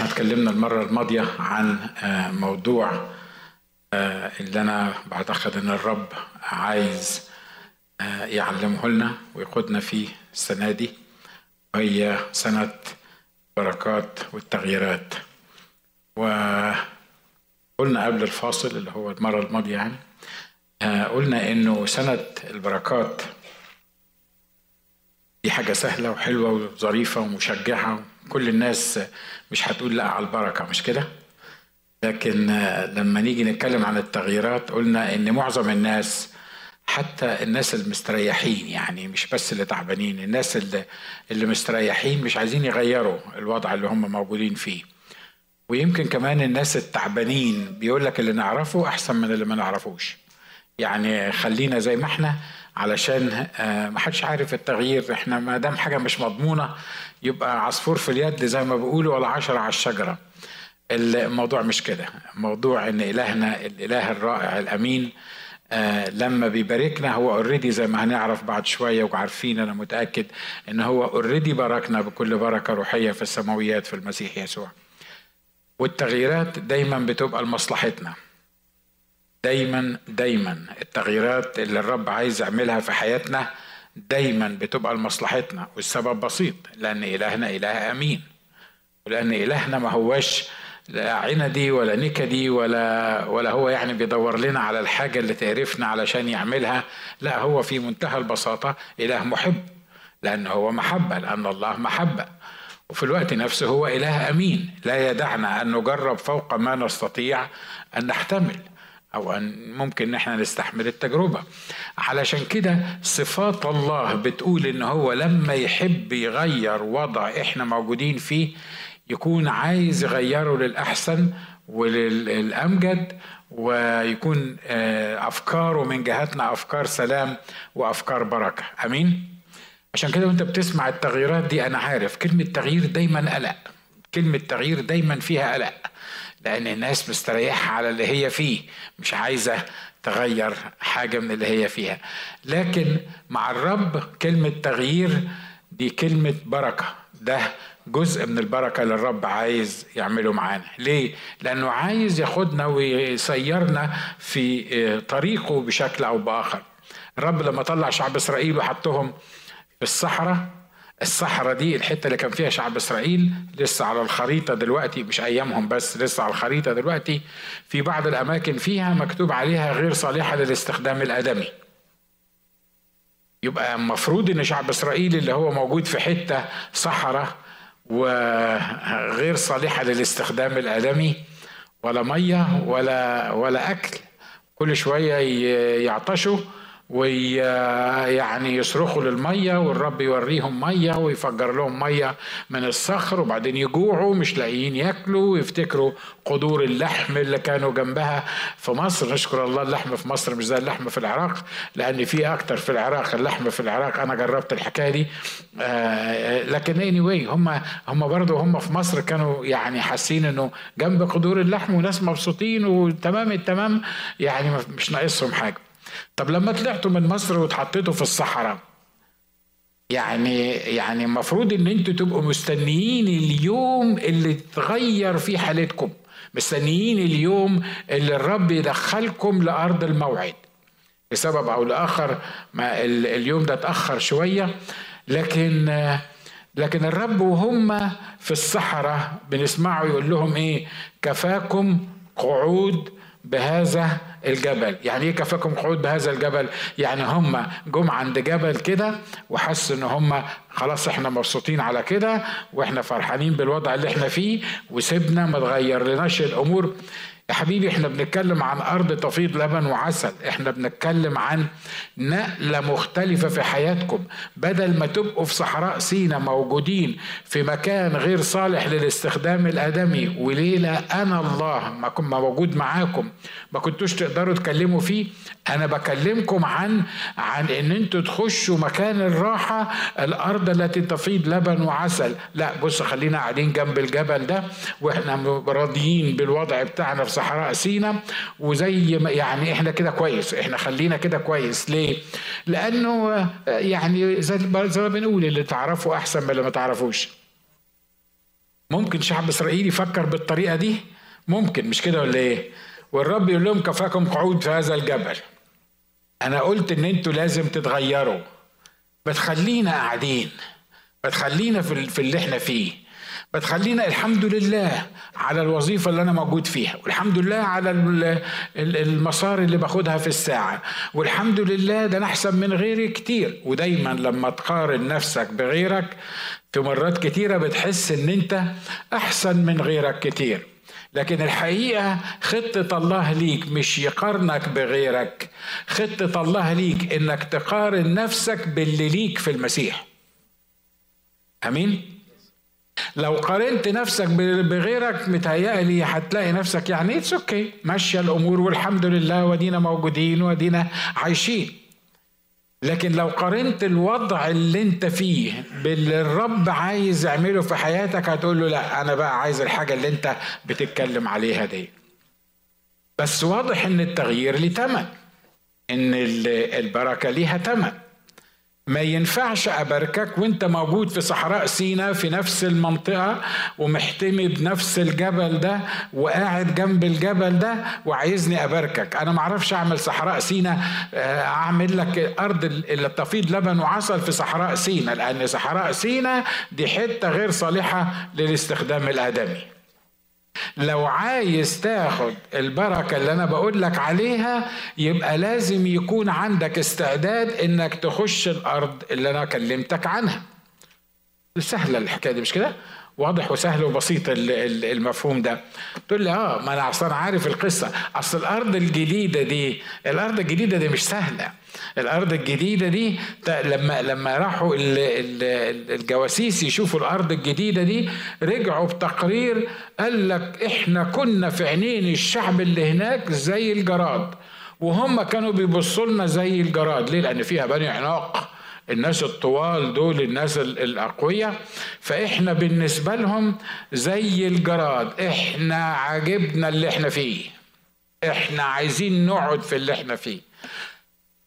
إحنا اتكلمنا المرة الماضية عن موضوع اللي أنا بعتقد إن الرب عايز يعلمه لنا ويقودنا فيه السنة دي وهي سنة البركات والتغييرات. وقلنا قبل الفاصل اللي هو المرة الماضية يعني قلنا إنه سنة البركات دي حاجة سهلة وحلوة وظريفة ومشجعة كل الناس مش هتقول لا على البركة مش كده؟ لكن لما نيجي نتكلم عن التغييرات قلنا إن معظم الناس حتى الناس المستريحين يعني مش بس اللي تعبانين الناس اللي, اللي مستريحين مش عايزين يغيروا الوضع اللي هم موجودين فيه ويمكن كمان الناس التعبانين بيقول لك اللي نعرفه أحسن من اللي ما نعرفوش يعني خلينا زي ما إحنا علشان ما حدش عارف التغيير إحنا ما دام حاجة مش مضمونة يبقى عصفور في اليد زي ما بيقولوا ولا عشرة على الشجرة. الموضوع مش كده. موضوع إن إلهنا الإله الرائع الأمين آه لما بيباركنا هو already زي ما هنعرف بعد شوية وعارفين أنا متأكد إن هو already باركنا بكل بركة روحية في السماويات في المسيح يسوع. والتغييرات دايما بتبقى لمصلحتنا. دايما دايما التغييرات اللي الرب عايز يعملها في حياتنا دايما بتبقى لمصلحتنا والسبب بسيط لأن إلهنا إله أمين. ولأن إلهنا ما هواش لا عندي ولا نكدي ولا ولا هو يعني بيدور لنا على الحاجة اللي تعرفنا علشان يعملها. لا هو في منتهى البساطة إله محب لأن هو محبة لأن الله محبة. وفي الوقت نفسه هو إله أمين. لا يدعنا أن نجرب فوق ما نستطيع أن نحتمل. أو أن ممكن إن إحنا نستحمل التجربة. علشان كده صفات الله بتقول إن هو لما يحب يغير وضع إحنا موجودين فيه يكون عايز يغيره للأحسن وللأمجد ويكون أفكاره من جهتنا أفكار سلام وأفكار بركة. أمين؟ عشان كده وأنت بتسمع التغييرات دي أنا عارف كلمة تغيير دايما قلق. كلمة تغيير دايما فيها قلق. لأن الناس مستريحة على اللي هي فيه مش عايزة تغير حاجة من اللي هي فيها. لكن مع الرب كلمة تغيير دي كلمة بركة. ده جزء من البركة اللي الرب عايز يعمله معانا. ليه؟ لأنه عايز ياخدنا ويسيرنا في طريقه بشكل أو بآخر. الرب لما طلع شعب إسرائيل وحطهم في الصحراء الصحراء دي الحتة اللي كان فيها شعب إسرائيل لسه على الخريطة دلوقتي مش أيامهم بس لسه على الخريطة دلوقتي. في بعض الأماكن فيها مكتوب عليها غير صالحة للاستخدام الآدمي. يبقى المفروض إن شعب إسرائيل اللي هو موجود في حتة صحراء وغير صالحة للاستخدام الأدمي ولا مية ولا ولا أكل كل شوية يعطشوا ويعني يصرخوا للمية والرب يوريهم مية ويفجر لهم مية من الصخر وبعدين يجوعوا مش لاقيين ياكلوا ويفتكروا قدور اللحم اللي كانوا جنبها في مصر. نشكر الله اللحم في مصر مش زي اللحم في العراق لأن في أكتر في العراق اللحم في العراق. أنا جربت الحكاية دي آه لكن anyway هم هم برضه هم في مصر كانوا يعني حاسين إنه جنب قدور اللحم وناس مبسوطين وتمام التمام يعني مش ناقصهم حاجة. طب لما طلعتوا من مصر واتحطيتوا في الصحراء يعني يعني المفروض إن أنتوا تبقوا مستنيين اليوم اللي تغير فيه حالتكم مستنيين اليوم اللي الرب يدخلكم لأرض الموعد لسبب أو لآخر ما اليوم ده اتأخر شوية لكن لكن الرب وهم في الصحراء بنسمعه يقول لهم إيه؟ كفاكم قعود بهذا الجبل. يعني إيه كفاكم قعود بهذا الجبل؟ يعني هم جم عند جبل كده وحسوا إن هم خلاص إحنا مبسوطين على كده وإحنا فرحانين بالوضع اللي إحنا فيه وسيبنا ما تغير لناش الأمور. يا حبيبي إحنا بنتكلم عن أرض تفيض لبن وعسل. إحنا بنتكلم عن نقلة مختلفة في حياتكم. بدل ما تبقوا في صحراء سينا موجودين في مكان غير صالح للاستخدام الآدمي وليلة أنا الله ما كنت موجود معاكم ما كنتوش تقدروا تكلموا فيه أنا بكلمكم عن عن إن أنتوا تخشوا مكان الراحة الأرض التي تفيض لبن وعسل. لا بص خلينا قاعدين جنب الجبل ده وإحنا راضيين بالوضع بتاعنا في صحراء سينا وزي ما يعني إحنا كده كويس. إحنا خلينا كده كويس. ليه؟ لأنه يعني زي ما بنقول اللي تعرفه أحسن من اللي ما تعرفوش. ممكن شعب إسرائيل يفكر بالطريقة دي؟ ممكن مش كده ولا إيه؟ والرب يقول لهم كفاكم قعود في هذا الجبل. أنا قلت إن أنتوا لازم تتغيروا. بتخلينا قاعدين. بتخلينا في اللي إحنا فيه. بتخلينا الحمد لله على الوظيفة اللي أنا موجود فيها. والحمد لله على المسار اللي باخدها في الساعة. والحمد لله ده أنا أحسن من غيري كتير. ودايما لما تقارن نفسك بغيرك في مرات كتيرة بتحس إن أنت أحسن من غيرك كتير. لكن الحقيقة خطة الله ليك مش يقارنك بغيرك. خطة الله ليك إنك تقارن نفسك باللي ليك في المسيح. أمين؟ لو قارنت نفسك بغيرك متهيألي هتلاقي نفسك يعني it's okay ماشية الأمور والحمد لله ودينا موجودين ودينا عايشين. لكن لو قارنت الوضع اللي انت فيه باللي الرب عايز يعمله في حياتك هتقول له لا أنا بقى عايز الحاجة اللي انت بتتكلم عليها دي. بس واضح ان التغيير ليه تمن ان البركة ليها تمن. ما ينفعش أباركك وأنت موجود في صحراء سينا في نفس المنطقة ومحتمي بنفس الجبل ده وقاعد جنب الجبل ده وعايزني أباركك. أنا معرفش أعمل صحراء سينا آه، أعمل لك أرض اللي تفيض لبن وعسل في صحراء سينا لأن صحراء سينا دي حتة غير صالحة للاستخدام الآدمي. لو عايز تاخد البركة اللي أنا بقول لك عليها يبقى لازم يكون عندك استعداد إنك تخش الأرض اللي أنا كلمتك عنها. سهلة الحكاية دي مش كده؟ واضح وسهل وبسيط المفهوم ده. تقول لي آه ما أنا أصلا عارف القصة. أصل الأرض الجديدة دي الأرض الجديدة دي مش سهلة. الأرض الجديدة دي لما لما راحوا الجواسيس يشوفوا الأرض الجديدة دي رجعوا بتقرير قال لك إحنا كنا في عينين الشعب اللي هناك زي الجراد وهم كانوا بيبصوا لنا زي الجراد. ليه؟ لأن فيها بني عناق. الناس الطوال دول الناس الأقوياء فإحنا بالنسبة لهم زي الجراد إحنا عجبنا اللي إحنا فيه. إحنا عايزين نقعد في اللي إحنا فيه.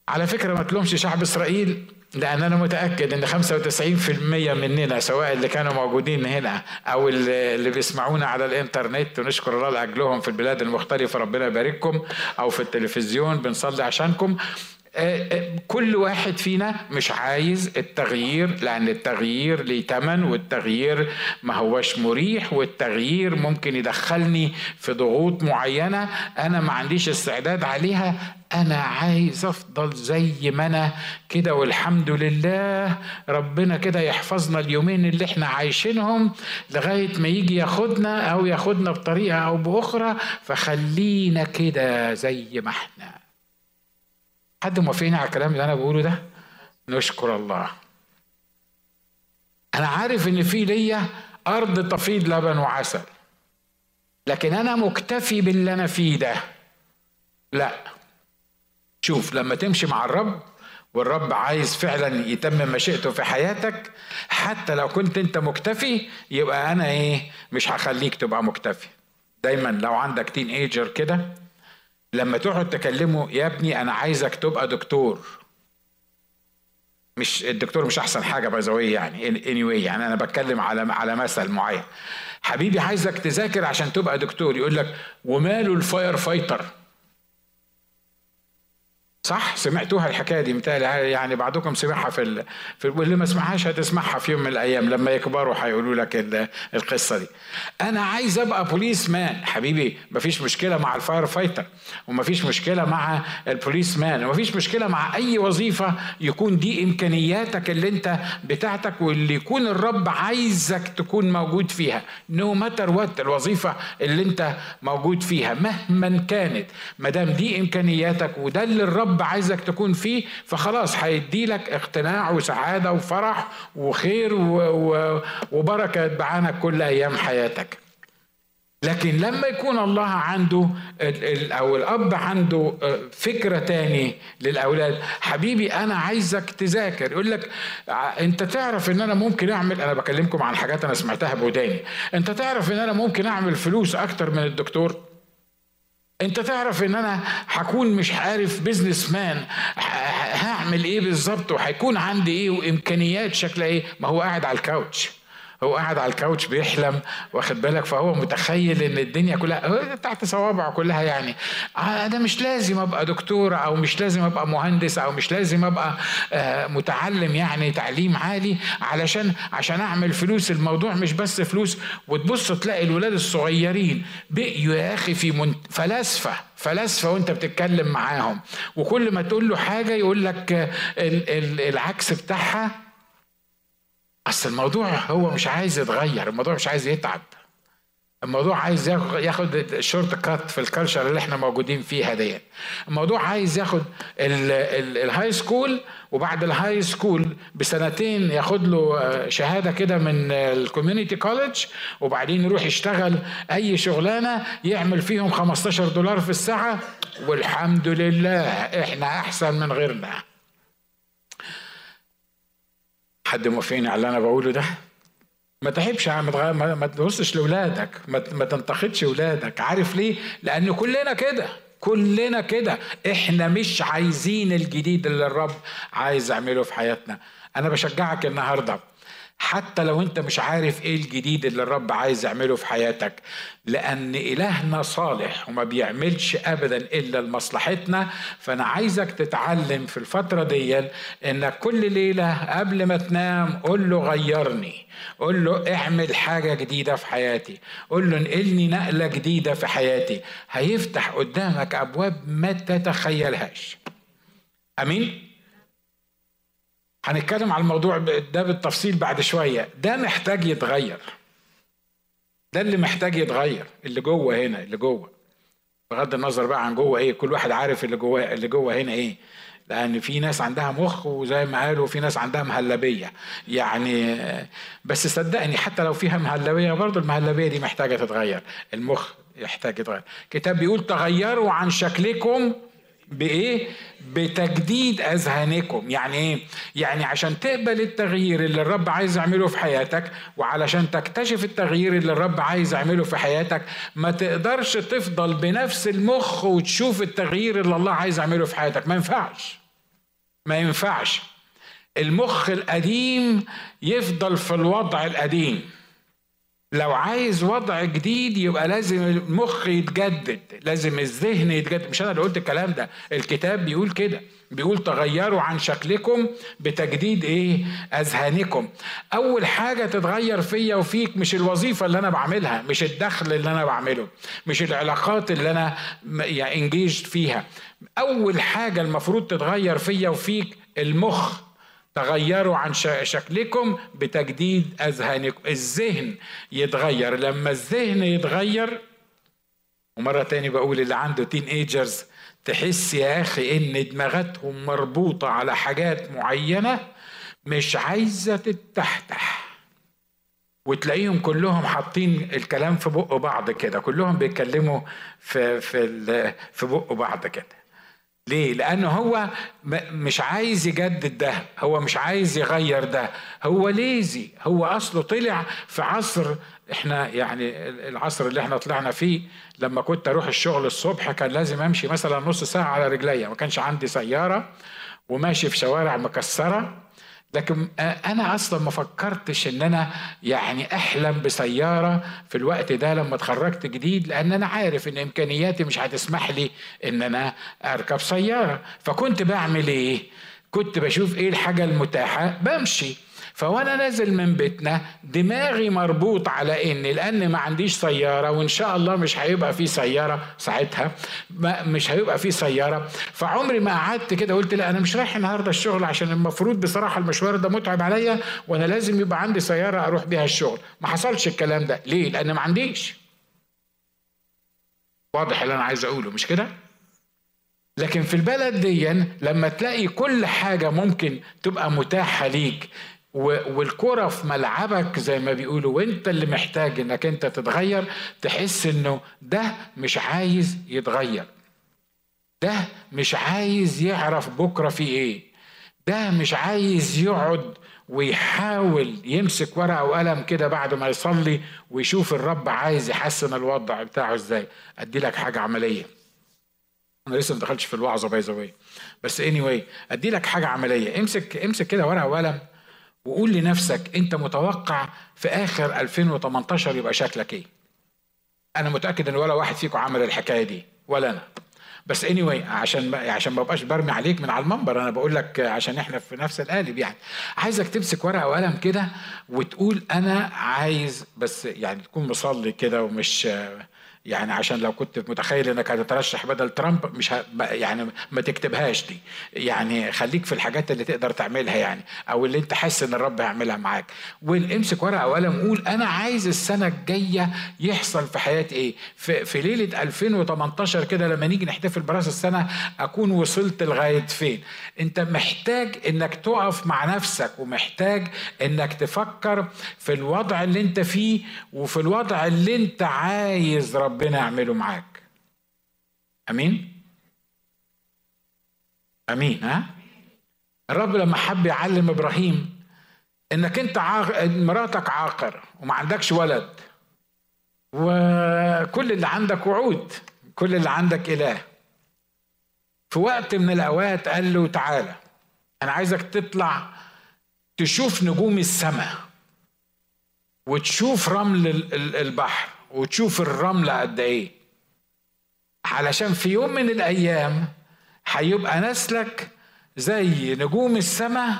على فكرة ما تلومش شعب إسرائيل لأن أنا متأكد إن 95% مننا سواء اللي كانوا موجودين هنا أو اللي بيسمعونا على الإنترنت ونشكر الله لأجلهم في البلاد المختلفة ربنا يبارككم أو في التلفزيون بنصلي عشانكم. كل واحد فينا مش عايز التغيير لأن التغيير ليه تمن والتغيير ما هوش مريح والتغيير ممكن يدخلني في ضغوط معينة أنا ما عنديش استعداد عليها. أنا عايز أفضل زي ما أنا كده والحمد لله ربنا كده يحفظنا اليومين اللي إحنا عايشينهم لغاية ما يجي ياخدنا أو ياخدنا بطريقة أو بأخرى. فخلينا كده زي ما إحنا. حد موافقني على الكلام اللي أنا بقوله ده؟ نشكر الله. أنا عارف إن في ليا أرض تفيض لبن وعسل لكن أنا مكتفي باللي أنا فيه ده. لا. شوف لما تمشي مع الرب والرب عايز فعلا يتمم مشيئته في حياتك حتى لو كنت أنت مكتفي يبقى أنا إيه مش هخليك تبقى مكتفي. دايما لو عندك تين ايجر كده لما تقعد تكلمه يا ابني أنا عايزك تبقى دكتور. مش الدكتور مش أحسن حاجة by يعني any anyway يعني أنا بتكلم على على مثل معين. حبيبي عايزك تذاكر عشان تبقى دكتور. يقول لك وماله ال firefighter صح؟ سمعتوها الحكاية دي متهيألي. يعني بعضكم سمعها في ال... في واللي ما سمعهاش هتسمعها في يوم من الأيام لما يكبروا هيقولوا لك ال... القصة دي. أنا عايز أبقى policeman حبيبي مفيش مشكلة مع ال firefighter ومفيش مشكلة مع ال policeman ومفيش مشكلة مع أي وظيفة يكون دي إمكانياتك اللي أنت بتاعتك واللي يكون الرب عايزك تكون موجود فيها. no matter what الوظيفة اللي أنت موجود فيها مهما كانت. ما دام دي إمكانياتك وده اللي الرب الرب عايزك تكون فيه فخلاص هيدي لك اقتناع وسعادة وفرح وخير وبركة يتبعانك كل أيام حياتك. لكن لما يكون الله عنده أو الأب عنده آه، فكرة تاني للأولاد حبيبي أنا عايزك تذاكر. يقول لك أنت تعرف إن أنا ممكن أعمل أنا بكلمكم عن حاجات أنا سمعتها بوداني. أنت تعرف إن أنا ممكن أعمل فلوس أكتر من الدكتور؟ انت تعرف ان أنا هكون مش عارف بيزنس مان هعمل إيه بالظبط وهيكون عندي إيه وامكانيات شكلها إيه؟ ما هو قاعد على الكاوتش. هو قاعد على الكاوتش بيحلم واخد بالك؟ فهو متخيل إن الدنيا كلها تحت صوابعه كلها يعني. أنا مش لازم أبقى دكتور أو مش لازم أبقى مهندس أو مش لازم أبقى آه، متعلم يعني تعليم عالي علشان عشان أعمل فلوس. الموضوع مش بس فلوس. وتبص تلاقي الولاد الصغيرين بقيوا يا أخي في فلاسفة فلاسفة وأنت بتتكلم معاهم. وكل ما تقول له حاجة يقول لك العكس بتاعها أصل الموضوع هو مش عايز يتغير الموضوع مش عايز يتعب. الموضوع عايز ياخد ال shortcut في ال culture اللي إحنا موجودين فيها دي. الموضوع عايز ياخد ال high school وبعد ال high school بسنتين ياخد له آه، شهادة كده من ال community college وبعدين يروح يشتغل أي شغلانة يعمل فيهم 15 دولار في الساعة والحمد لله إحنا أحسن من غيرنا. حد موافقني على اللي أنا بقوله ده؟ ما تحبش ما, تبصش لأولادك ما تنتقدش أولادك. عارف ليه؟ لأن كلنا كده كلنا كده. إحنا مش عايزين الجديد اللي الرب عايز يعمله في حياتنا. أنا بشجعك النهارده حتى لو انت مش عارف إيه الجديد اللي الرب عايز يعمله في حياتك لأن إلهنا صالح وما بيعملش ابدا إلا لمصلحتنا. فأنا عايزك تتعلم في الفترة دي انك كل ليلة قبل ما تنام قول له غيرني قول له اعمل حاجة جديدة في حياتي قول له انقلني نقلة جديدة في حياتي. هيفتح قدامك أبواب ما تتخيلهاش. آمين؟ هنتكلم على الموضوع ده بالتفصيل بعد شوية. ده محتاج يتغير. ده اللي محتاج يتغير. اللي جوه هنا اللي جوه. بغض النظر بقى عن جوه إيه كل واحد عارف اللي جوه اللي جوه هنا إيه. لأن في ناس عندها مخ وزي ما قالوا في ناس عندها مهلبية. يعني بس صدقني حتى لو فيها مهلبية برضه المهلبية دي محتاجة تتغير. المخ يحتاج يتغير. كتاب بيقول تغيروا عن شكلكم بإيه؟ بتجديد أذهانكم. يعني إيه؟ يعني عشان تقبل التغيير اللي الرب عايز يعمله في حياتك وعلشان تكتشف التغيير اللي الرب عايز يعمله في حياتك ما تقدرش تفضل بنفس المخ وتشوف التغيير اللي الله عايز يعمله في حياتك. ما ينفعش. ما ينفعش. المخ القديم يفضل في الوضع القديم. لو عايز وضع جديد يبقى لازم المخ يتجدد لازم الذهن يتجدد. مش أنا اللي قلت الكلام ده الكتاب بيقول كده بيقول تغيروا عن شكلكم بتجديد إيه؟ أذهانكم. أول حاجة تتغير فيا وفيك مش الوظيفة اللي أنا بعملها مش الدخل اللي أنا بعمله مش العلاقات اللي أنا يعني انجيجد فيها. أول حاجة المفروض تتغير فيا وفيك المخ. تغيروا عن شكلكم بتجديد أذهانكم. الذهن يتغير. لما الذهن يتغير ومرة تاني بقول اللي عنده تين ايجرز تحس يا أخي إن دماغاتهم مربوطة على حاجات معينة مش عايزة تتحتح. وتلاقيهم كلهم حاطين الكلام في بق بعض كده. كلهم بيتكلموا في في في بق بعض كده. ليه؟ لأنه هو مش عايز يجدد ده، هو مش عايز يغير ده، هو ليزي، هو أصله طلع في عصر إحنا يعني العصر اللي إحنا طلعنا فيه لما كنت أروح الشغل الصبح كان لازم أمشي مثلا نص ساعة على رجليا، ما كانش عندي سيارة وماشي في شوارع مكسرة لكن أنا أصلا ما فكرتش إن أنا يعني أحلم بسيارة في الوقت ده لما اتخرجت جديد لأن أنا عارف إن إمكانياتي مش هتسمح لي إن أنا أركب سيارة. فكنت بعمل إيه؟ كنت بشوف إيه الحاجة المتاحة؟ بمشي. فوانا نازل من بيتنا دماغي مربوط على ان لأن ما عنديش سيارة وإن شاء الله مش هيبقى في سيارة ساعتها مش هيبقى في سيارة. فعمري ما قعدت كده قلت لا أنا مش رايح النهارده الشغل عشان المفروض بصراحة المشوار ده متعب عليا وأنا لازم يبقى عندي سيارة أروح بيها الشغل. ما حصلش الكلام ده. ليه؟ لأن ما عنديش. واضح اللي أنا عايز أقوله مش كده؟ لكن في البلد دي لما تلاقي كل حاجة ممكن تبقى متاحة ليك والكرة في ملعبك زي ما بيقولوا وانت اللي محتاج انك انت تتغير تحس انه ده مش عايز يتغير. ده مش عايز يعرف بكرة في إيه. ده مش عايز يقعد ويحاول يمسك ورقة وقلم كده بعد ما يصلي ويشوف الرب عايز يحسن الوضع بتاعه إزاي. أدي لك حاجة عملية. أنا لسه ما دخلتش في الوعظة باي بس اني anyway أدي لك حاجة عملية. امسك امسك كده ورقة وقلم. وقول لنفسك أنت متوقع في آخر 2018 يبقى شكلك إيه؟ أنا متأكد إن ولا واحد فيكم عمل الحكاية دي ولا أنا. بس اني anyway عشان ما عشان ما أبقاش برمي عليك من على المنبر أنا بقول لك عشان إحنا في نفس القالب يعني. عايزك تمسك ورقة وقلم كده وتقول أنا عايز بس يعني تكون مصلي كده ومش يعني عشان لو كنت متخيل إنك هتترشح بدل ترامب مش ه... يعني ما تكتبهاش دي. يعني خليك في الحاجات اللي تقدر تعملها يعني أو اللي أنت حاسس إن الرب هيعملها معاك. وامسك ورقة وقلم قول أنا عايز السنة الجاية يحصل في حياتي إيه؟ في, في ليلة 2018 كده لما نيجي نحتفل براس السنة أكون وصلت لغاية فين؟ أنت محتاج إنك تقف مع نفسك ومحتاج إنك تفكر في الوضع اللي أنت فيه وفي الوضع اللي أنت عايز رب ربنا يعمله معاك. آمين؟ آمين ها؟ الرب لما حب يعلم إبراهيم إنك أنت عاق... مراتك عاقر وما عندكش ولد وكل اللي عندك وعود كل اللي عندك إله. في وقت من الأوقات قال له تعالى أنا عايزك تطلع تشوف نجوم السماء وتشوف رمل البحر. وتشوف الرملة قد إيه. علشان في يوم من الأيام هيبقى نسلك زي نجوم السماء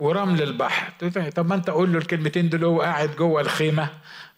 ورمل البحر. طب ما أنت قول له الكلمتين دول وهو قاعد جوه الخيمة.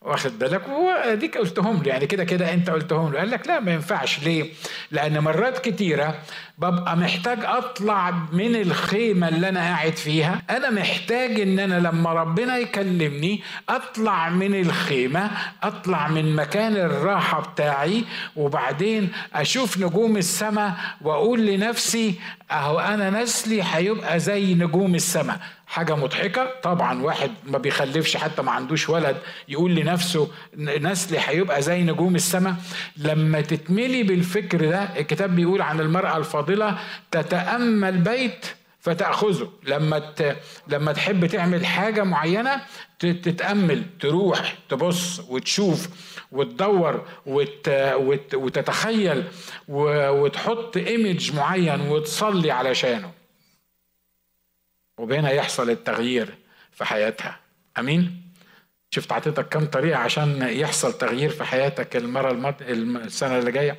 واخد بالك؟ وهو اديك قلتهم له يعني كده كده انت قلتهم له قال لك لا ما ينفعش. ليه؟ لأن مرات كتيرة ببقى محتاج أطلع من الخيمة اللي أنا قاعد فيها. أنا محتاج إن أنا لما ربنا يكلمني أطلع من الخيمة أطلع من مكان الراحة بتاعي وبعدين أشوف نجوم السماء وأقول لنفسي أهو أنا نسلي هيبقى زي نجوم السماء. حاجة مضحكة. طبعا واحد ما بيخلفش حتى ما عندوش ولد يقول لنفسه نسلي هيبقى زي نجوم السماء. لما تتملي بالفكر ده الكتاب بيقول عن المرأة الفاضلة تتأمل بيت فتأخذه. لما ت... لما تحب تعمل حاجة معينة تتأمل تروح تبص وتشوف وتدور وت... وت... وتتخيل و... وتحط ايمج معين وتصلي علشانه. وبهنا يحصل التغيير في حياتها. أمين؟ شفت عطيتك كم طريقة عشان يحصل تغيير في حياتك المرة المد... السنة اللي جاية؟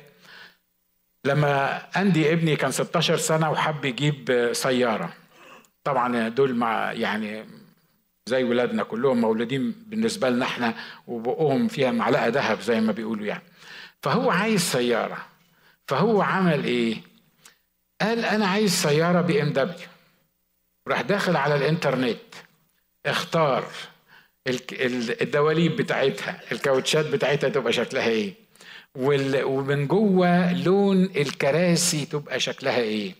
لما أندي ابني كان 16 سنة وحب يجيب سيارة. طبعا دول مع يعني زي ولادنا كلهم مولودين بالنسبة لنا إحنا وبقهم فيها معلقة ذهب زي ما بيقولوا يعني. فهو عايز سيارة. فهو عمل إيه؟ قال أنا عايز سيارة بي إم دبليو. راح داخل على الانترنت اختار الدواليب بتاعتها الكاوتشات بتاعتها تبقى شكلها إيه ومن جوه لون الكراسي تبقى شكلها إيه.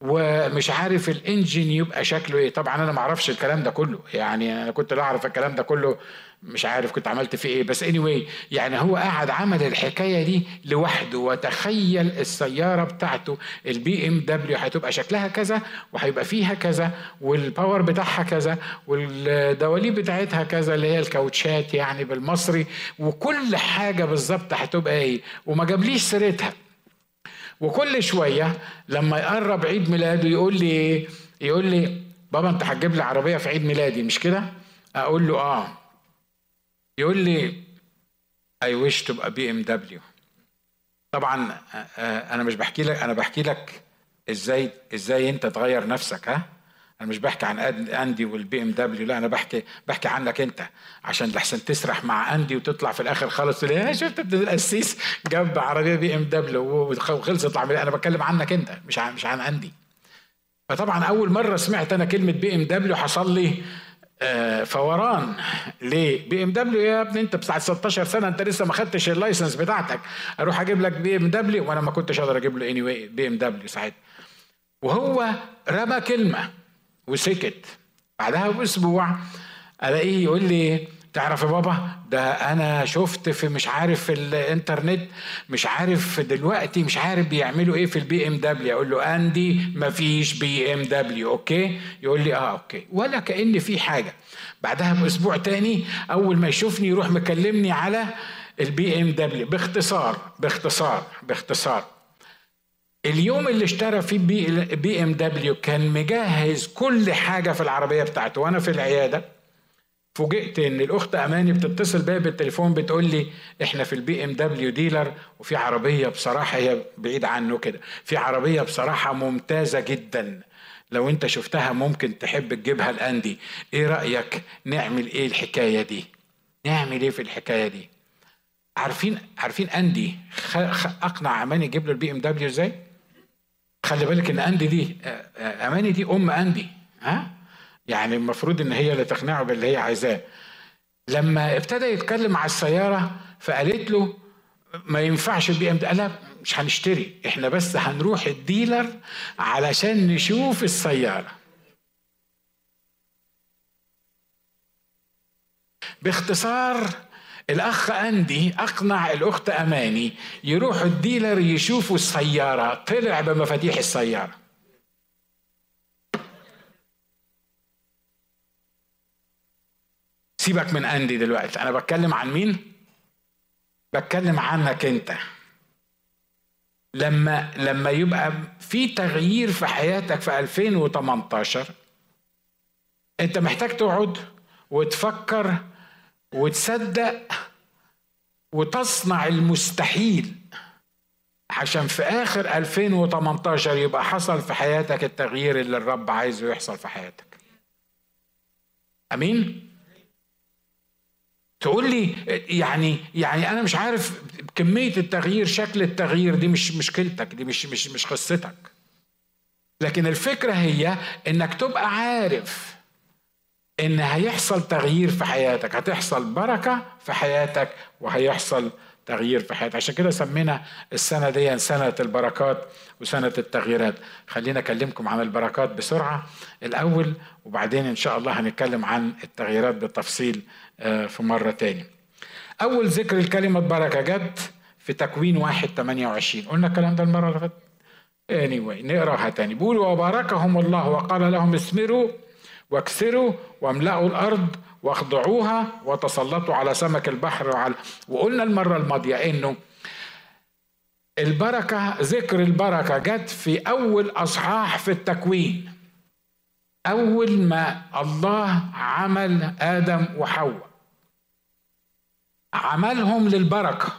ومش عارف ال engine يبقى شكله إيه. طبعا أنا ما أعرفش الكلام ده كله. يعني أنا كنت لا أعرف الكلام ده كله. مش عارف كنت عملت فيه إيه. بس anyway يعني هو قاعد عمل الحكاية دي لوحده. وتخيل السيارة بتاعته البي ام دبليو هتبقى شكلها كذا وهيبقى فيها كذا وال power بتاعها كذا والدواليب بتاعتها كذا اللي هي الكاوتشات يعني بالمصري. وكل حاجة بالظبط هتبقى إيه. وما جابليش سيرتها. وكل شوية لما يقرب عيد ميلاده يقول لي يقول لي بابا أنت هتجيب لي عربية في عيد ميلادي مش كده؟ أقول له آه. يقول لي I wish تبقى بي ام دبليو طبعا أنا مش بحكي لك أنا بحكي لك إزاي إزاي أنت تغير نفسك ها؟ أنا مش بحكي عن أندي والبي إم دبليو لا أنا بحكي بحكي عنك أنت عشان لحسن تسرح مع أندي وتطلع في الآخر خالص تقول شفت ابن القسيس جاب عربية بي إم دبليو وخلصت العملية أنا بتكلم عنك أنت مش عن مش عن أندي. فطبعا أول مرة سمعت أنا كلمة بي إم دبليو حصل لي آه فوران. ليه؟ بي إم دبليو يا ابني أنت بتاع 16 سنة أنت لسه ما خدتش ال license بتاعتك. أروح أجيب لك بي إم دبليو. وأنا ما كنتش أقدر أجيب له any anyway بي إم دبليو ساعتها. وهو رمى كلمة. وسكت. بعدها بأسبوع ألاقيه يقول لي تعرف يا بابا ده أنا شفت في مش عارف في الإنترنت مش عارف دلوقتي مش عارف بيعملوا إيه في البي إم دبليو. أقول له اندي مفيش بي إم دبليو. okay. يقول لي آه okay. ولا كأن في حاجة. بعدها بأسبوع تاني أول ما يشوفني يروح مكلمني على البي إم دبليو. باختصار باختصار باختصار. اليوم اللي اشترى فيه بي, بي إم دبليو كان مجهز كل حاجة في العربية بتاعته. وأنا في العيادة فوجئت إن الأخت أماني بتتصل بيا بالتليفون بتقول لي إحنا في البي إم دبليو dealer وفي عربية بصراحة هي بعيد عنه كده في عربية بصراحة ممتازة جدا. لو أنت شفتها ممكن تحب تجيبها لاندي إيه رأيك نعمل إيه الحكاية دي؟ نعمل إيه في الحكاية دي؟ عارفين عارفين أندي أقنع أماني يجيب له البي إم دبليو إزاي؟ خلي بالك إن اندي دي أماني دي أم اندي ها؟ يعني المفروض إن هي اللي تقنعه باللي هي عايزاه. لما ابتدى يتكلم على السيارة فقالت له ما ينفعش البي إم قال مش هنشتري إحنا بس هنروح ال dealer علشان نشوف السيارة. باختصار الأخ أندي أقنع الأخت أماني يروحوا الديلر يشوفوا السيارة. طلع بمفاتيح السيارة. سيبك من أندي دلوقتي. أنا بتكلم عن مين؟ بتكلم عنك أنت. لما لما يبقى في تغيير في حياتك في 2018 أنت محتاج تقعد وتفكر وتصدق وتصنع المستحيل عشان في آخر 2018 يبقى حصل في حياتك التغيير اللي الرب عايزه يحصل في حياتك. أمين؟ تقول لي يعني يعني أنا مش عارف كمية التغيير شكل التغيير دي مش مشكلتك دي مش مش مش قصتك. لكن الفكرة هي إنك تبقى عارف إن هيحصل تغيير في حياتك. هتحصل بركة في حياتك وهيحصل تغيير في حياتك. عشان كده سمينا السنة دي سنة البركات وسنة التغييرات. خلينا أكلمكم عن البركات بسرعة الأول وبعدين إن شاء الله هنتكلم عن التغييرات بالتفصيل آه، في مرة تاني. أول ذكر الكلمة بركة جت في تكوين واحد 28 قلنا الكلام ده المرة اللي فاتت؟ anyway نقراها تاني. بيقول وباركهم الله وقال لهم اسمروا واكسروا واملأوا الأرض واخضعوها وتسلطوا على سمك البحر وعلى وقلنا المرة الماضية إنه البركة ذكر البركة جت في أول أصحاح في التكوين. أول ما الله عمل آدم وحواء. عملهم للبركة.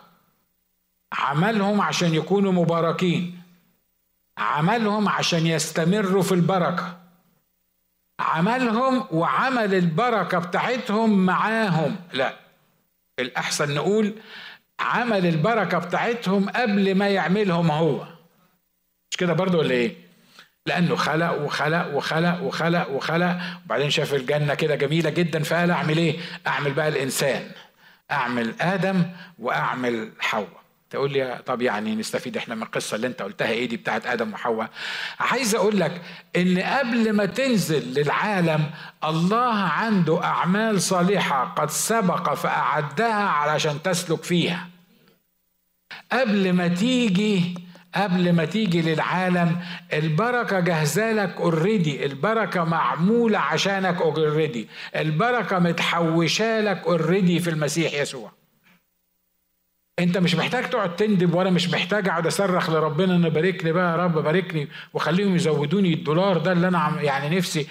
عملهم عشان يكونوا مباركين. عملهم عشان يستمروا في البركة. عملهم وعمل البركة بتاعتهم معاهم. لا الأحسن نقول عمل البركة بتاعتهم قبل ما يعملهم هو. مش كده برضو ولا إيه؟ لأنه خلق وخلق وخلق وخلق وخلق. وبعدين شاف الجنة كده جميلة جدا فقال أعمل إيه؟ أعمل بقى الإنسان. أعمل آدم وأعمل حواء. تقول لي طب يعني نستفيد إحنا من القصة اللي انت قلتها إيه دي بتاعت آدم وحواء؟ عايز أقول لك إن قبل ما تنزل للعالم الله عنده أعمال صالحة قد سبق فأعدها علشان تسلك فيها. قبل ما تيجي قبل ما تيجي للعالم البركة جاهزة لك already البركة معمولة عشانك already البركة متحوشة لك already في المسيح يسوع. انت مش محتاج تقعد تندب وأنا مش محتاج اقعد اصرخ لربنا ان باركني بقى يا رب باركني وخليهم يزودوني الدولار ده اللي أنا يعني نفسي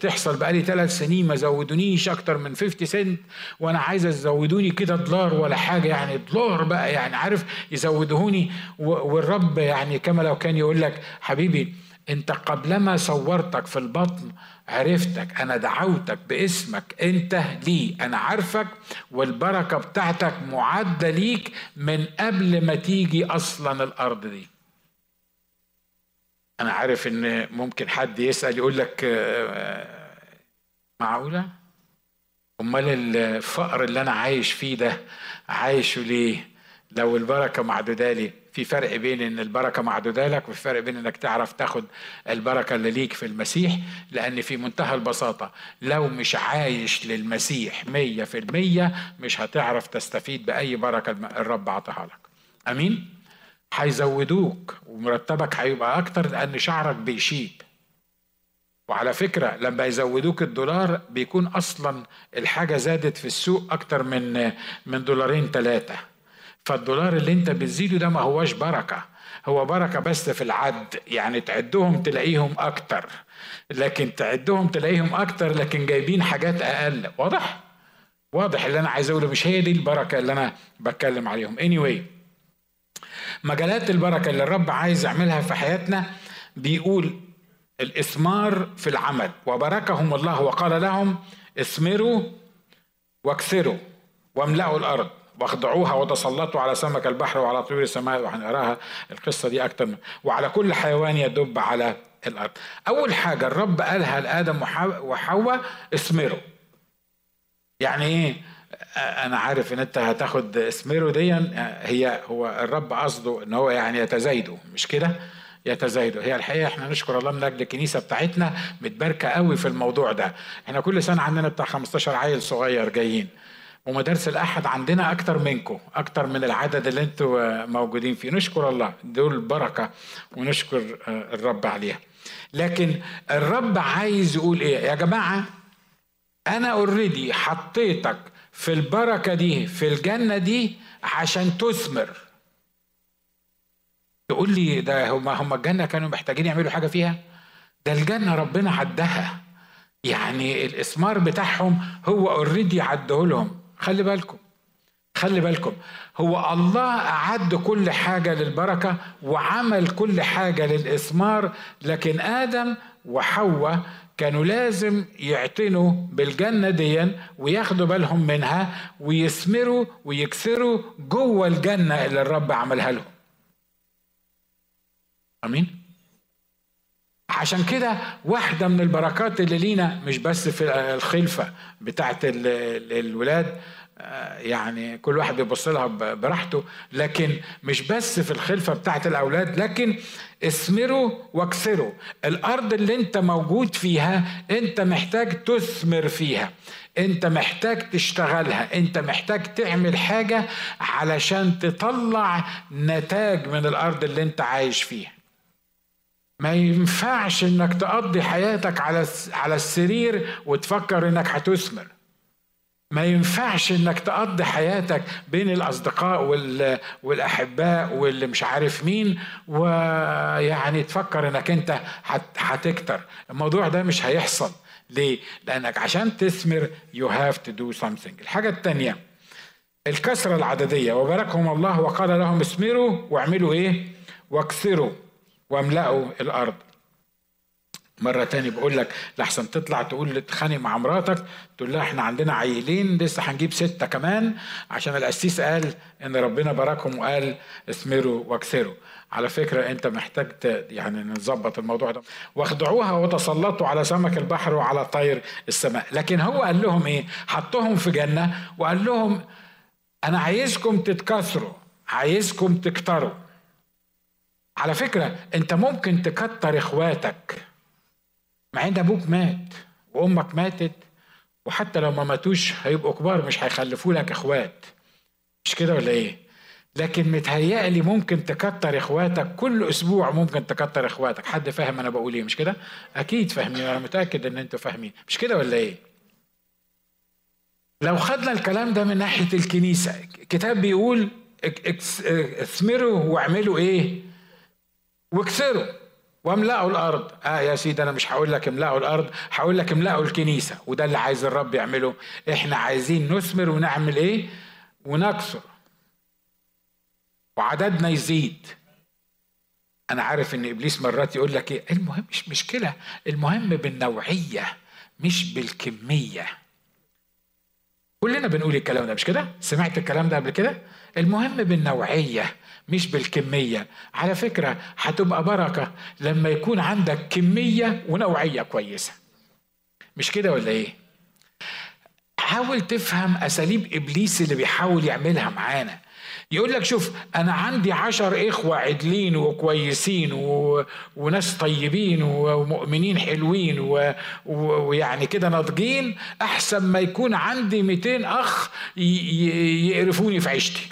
تحصل بقالي ثلاث سنين ما زودونيش أكتر من 50 سنت وأنا عايز يزودوني كده دولار ولا حاجة يعني دولار بقى يعني عارف يزودهوني والرب يعني كما لو كان يقول لك حبيبي انت قبلما صورتك في البطن عرفتك أنا دعوتك باسمك أنت لي. أنا عارفك والبركة بتاعتك معدة ليك من قبل ما تيجي أصلا الأرض دي. أنا عارف إن ممكن حد يسأل يقول لك آه، معقولة؟ أمال الفقر اللي أنا عايش فيه ده عايشه ليه؟ لو البركة معدودة لي. في فرق بين إن البركة معدودة لك وفي فرق بين إنك تعرف تاخد البركة اللي ليك في المسيح لأن في منتهى البساطة لو مش عايش للمسيح مية في المية مش هتعرف تستفيد بأي بركة الرب عطاها لك. آمين؟ هيزودوك ومرتبك هيبقى أكتر لأن شعرك بيشيب. وعلى فكرة لما يزودوك الدولار بيكون أصلا الحاجة زادت في السوق أكتر من من دولارين ثلاثة فالدولار اللي انت بتزيده ده ما هواش بركة. هو بركة بس في العد. يعني تعدهم تلاقيهم أكتر. لكن تعدهم تلاقيهم أكتر لكن جايبين حاجات أقل. واضح؟ واضح. اللي أنا عايز أقوله مش هي دي البركة اللي أنا بتكلم عليهم. Anyway مجالات البركة اللي الرب عايز يعملها في حياتنا بيقول الإثمار في العمل. وباركهم الله وقال لهم اثمروا واكثروا واملأوا الأرض. واخضعوها وتسلطوا على سمك البحر وعلى طيور السماء وهنقراها القصة دي أكتر من وعلى كل حيوان يدب على الأرض. أول حاجة الرب قالها لآدم وحواء اثمروا. يعني إيه؟ أنا عارف إن أنت هتاخد اثمروا دي هي هو الرب قصده إن هو يعني يتزايدوا مش كده؟ يتزايدوا هي الحقيقة إحنا نشكر الله من أجل الكنيسة بتاعتنا متباركة قوي في الموضوع ده إحنا كل سنة عندنا بتاع 15 عيل صغير جايين ومدارس الأحد عندنا أكتر منكم أكتر من العدد اللي أنتوا موجودين فيه. نشكر الله دول بركة ونشكر آه، الرب عليها. لكن الرب عايز يقول إيه؟ يا جماعة أنا اوريدي حطيتك في البركة دي في الجنة دي عشان تثمر. تقول لي ده هم الجنة كانوا محتاجين يعملوا حاجة فيها؟ ده الجنة ربنا عدها. يعني الاسمار بتاعهم هو اوريدي عده لهم خلي بالكم خلي بالكم. هو الله أعد كل حاجة للبركة وعمل كل حاجة للإثمار لكن آدم وحواء كانوا لازم يعتنوا بالجنة دي وياخدوا بالهم منها ويثمروا ويكسروا جوه الجنة اللي الرب عملها لهم. آمين؟ عشان كده واحدة من البركات اللي لينا مش بس في الخلفة بتاعت الولاد آه، يعني كل واحد بيبص لها براحته لكن مش بس في الخلفة بتاعت الأولاد لكن اثمروا واكثروا الأرض اللي انت موجود فيها انت محتاج تثمر فيها. انت محتاج تشتغلها. انت محتاج تعمل حاجة علشان تطلع نتاج من الأرض اللي انت عايش فيها. ما ينفعش إنك تقضي حياتك على على السرير وتفكر إنك هتثمر. ما ينفعش إنك تقضي حياتك بين الأصدقاء والأحباء واللي مش عارف مين ويعني تفكر إنك أنت هتكتر. الموضوع ده مش هيحصل. ليه؟ لأنك عشان تثمر you have to do something. الحاجة الثانية الكسرة العددية. وباركهم الله وقال لهم اثمروا واعملوا إيه؟ واكثروا واملأوا الأرض. مرة تاني بقول لك لحسن تطلع تقول تتخانق مع مراتك تقول لها إحنا عندنا عيلين لسه هنجيب ستة كمان عشان القسيس قال إن ربنا باركهم وقال اثمروا واكثروا على فكرة أنت محتاج يعني نظبط الموضوع ده. واخدعوها وتسلطوا على سمك البحر وعلى طير السماء. لكن هو قال لهم إيه؟ حطهم في جنة وقال لهم أنا عايزكم تتكاثروا عايزكم تكتروا. على فكرة انت ممكن تكتر اخواتك. مع ان أبوك مات وامك ماتت وحتى لو ما ماتوش هيبقوا كبار مش هيخلفوا لك اخوات. مش كده ولا إيه؟ لكن متهيألي ممكن تكتر اخواتك كل أسبوع ممكن تكتر اخواتك. حد فاهم أنا بقول إيه مش كده؟ أكيد فاهمين أنا متأكد ان أنتوا فاهمين. مش كده ولا إيه؟ لو خدنا الكلام ده من ناحية الكنيسة كتاب بيقول اثمروا واعملوا إيه؟ واكسروا. واملأوا الأرض. آه يا سيدي أنا مش هقول لك املأوا الأرض هقول لك املأوا الكنيسة. وده اللي عايز الرب يعمله. إحنا عايزين نثمر ونعمل إيه؟ ونكسر. وعددنا يزيد. أنا عارف إن إبليس مرات يقول لك إيه؟ المهم مش مشكلة. المهم بالنوعية مش بالكمية. كلنا بنقول الكلام ده مش كده؟ سمعت الكلام ده قبل كده؟ المهم بالنوعية. مش بالكمية. على فكرة هتبقى بركة لما يكون عندك كمية ونوعية كويسة. مش كده ولا إيه؟ حاول تفهم أساليب إبليس اللي بيحاول يعملها معانا. يقول لك شوف أنا عندي عشر إخوة عدلين وكويسين و... وناس طيبين ومؤمنين حلوين و... و... ويعني كده ناضجين أحسن ما يكون عندي 200 أخ ي... يقرفوني في عيشتي.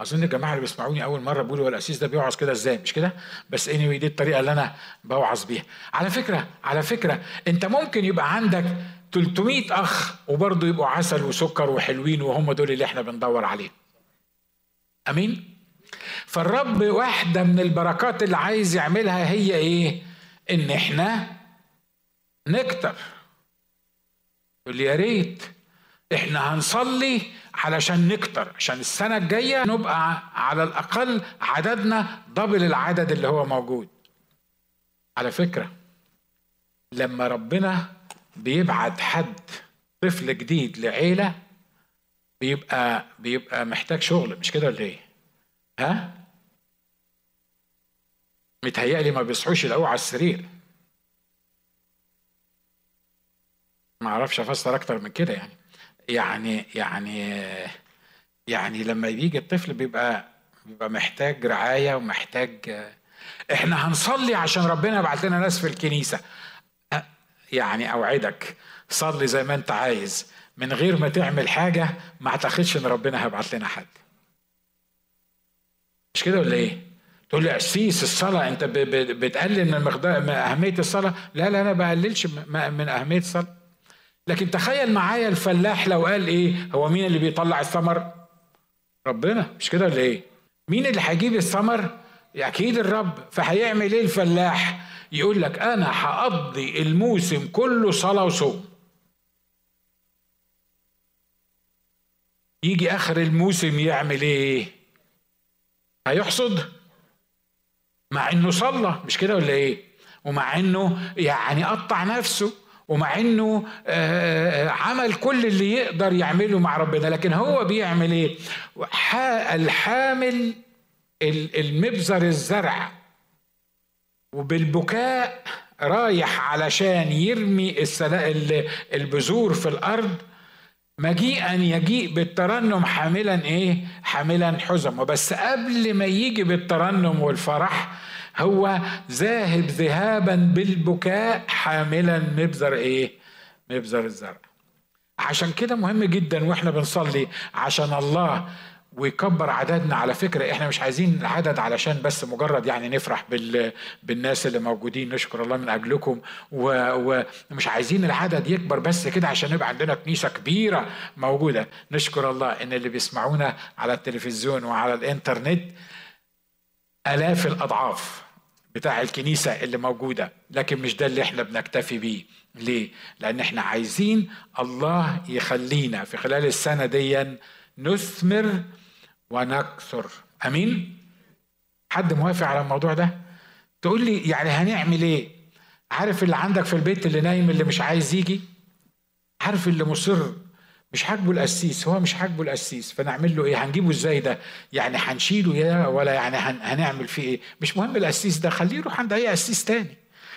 أظن الجماعة اللي بيسمعوني أول مرة بيقولوا هو القسيس ده بيوعظ كده إزاي؟ مش كده؟ بس اني anyway دي الطريقة اللي أنا بوعظ بيها. على فكرة على فكرة أنت ممكن يبقى عندك 300 أخ وبرضه يبقوا عسل وسكر وحلوين وهم دول اللي إحنا بندور عليهم. أمين؟ فالرب واحدة من البركات اللي عايز يعملها هي إيه؟ إن إحنا نكتر يقول يا ريت. إحنا هنصلي علشان نكتر عشان السنة الجاية نبقى على الأقل عددنا دبل العدد اللي هو موجود على فكرة لما ربنا بيبعت حد طفل جديد لعيلة بيبقى بيبقى محتاج شغل مش كده ولا إيه؟ ها؟ متهيألي ما بيصحوش يلاقوه على السرير ما أعرفش أفسر أكتر من كده يعني يعني يعني يعني لما بيجي الطفل بيبقى بيبقى محتاج رعاية ومحتاج إحنا هنصلي عشان ربنا يبعت لنا ناس في الكنيسة. يعني أوعدك صلي زي ما أنت عايز. من غير ما تعمل حاجة ما أعتقدش إن ربنا هيبعت لنا حد. مش كده ولا إيه؟ تقول لي قسيس الصلاة أنت بتقلل من مقدار أهمية الصلاة؟ لا لا أنا بقللش من أهمية الصلاة. لكن تخيل معايا الفلاح لو قال إيه؟ هو مين اللي بيطلع الثمر؟ ربنا مش كده ولا إيه؟ مين اللي هيجيب الثمر؟ أكيد الرب. فهيعمل إيه الفلاح؟ يقول لك أنا هقضي الموسم كله صلاة وصوم. يجي آخر الموسم يعمل إيه؟ هيحصد؟ مع إنه صلى مش كده ولا إيه؟ ومع إنه يعني قطع نفسه. ومع إنه آه، آه، عمل كل اللي يقدر يعمله مع ربنا لكن هو بيعمل إيه؟ الحامل المبذر الزرع. وبالبكاء رايح علشان يرمي البذور في الأرض. مجيئا يجيء بالترنم حاملا إيه؟ حاملا حزم وبس قبل ما يجي بالترنم والفرح هو ذاهب ذهابا بالبكاء حاملا مبذر إيه؟ مبذر الزرع. عشان كده مهم جدا وإحنا بنصلي عشان الله ويكبر عددنا. على فكرة إحنا مش عايزين العدد علشان بس مجرد يعني نفرح بال... بالناس اللي موجودين. نشكر الله من أجلكم. و... ومش عايزين العدد يكبر بس كده عشان يبقى عندنا كنيسة كبيرة موجودة. نشكر الله إن اللي بيسمعونا على التلفزيون وعلى الإنترنت آلاف الأضعاف. بتاع الكنيسة اللي موجودة لكن مش ده اللي إحنا بنكتفي بيه ليه؟ لأن إحنا عايزين الله يخلينا في خلال السنة دي نثمر ونكثر أمين؟ حد موافق على الموضوع ده؟ تقول لي يعني هنعمل إيه؟ عارف اللي عندك في البيت اللي نايم اللي مش عايز يجي؟ عارف اللي مصر مش حاجبه القسيس هو مش حاجبه القسيس فنعمل له إيه؟ هنجيبه إزاي ده؟ يعني هنشيله يا ولا يعني هنعمل فيه إيه؟ مش مهم القسيس ده خليه يروح عند أي قسيس تاني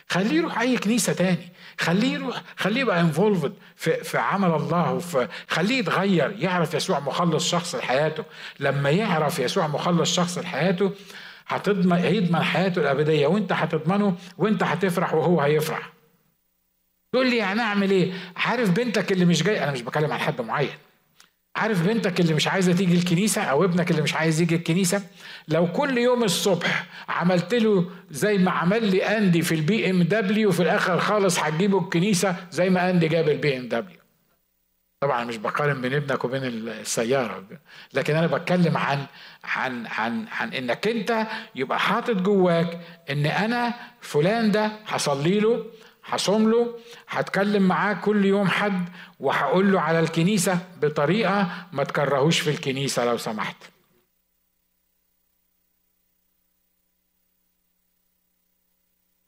خليه يروح أي كنيسة تاني خليه يروح خليه يبقى انفولفد في في عمل الله وفي خليه يتغير يعرف يسوع مخلص شخص لحياته. لما يعرف يسوع مخلص شخص لحياته هتضمن هيضمن حياته الأبدية وإنت هتضمنه وإنت هتفرح وهو هيفرح. تقول لي يعني أعمل إيه؟ عارف بنتك اللي مش جاي أنا مش بكلم عن حد معين. عارف بنتك اللي مش عايزة تيجي الكنيسة أو ابنك اللي مش عايز يجي الكنيسة؟ لو كل يوم الصبح عملت له زي ما عمل لي أندي في البي ام دبليو وفي الآخر خالص هتجيبه الكنيسة زي ما أندي جاب البي ام دبليو طبعا مش بقارن بين ابنك وبين السيارة. لكن أنا بتكلم عن عن عن عن إنك أنت يبقى حاطط جواك إن أنا فلان ده هصلي له هصوم له هتكلم معاه كل يوم حد وهقول له على الكنيسة بطريقة ما تكرهوش في الكنيسة لو سمحت.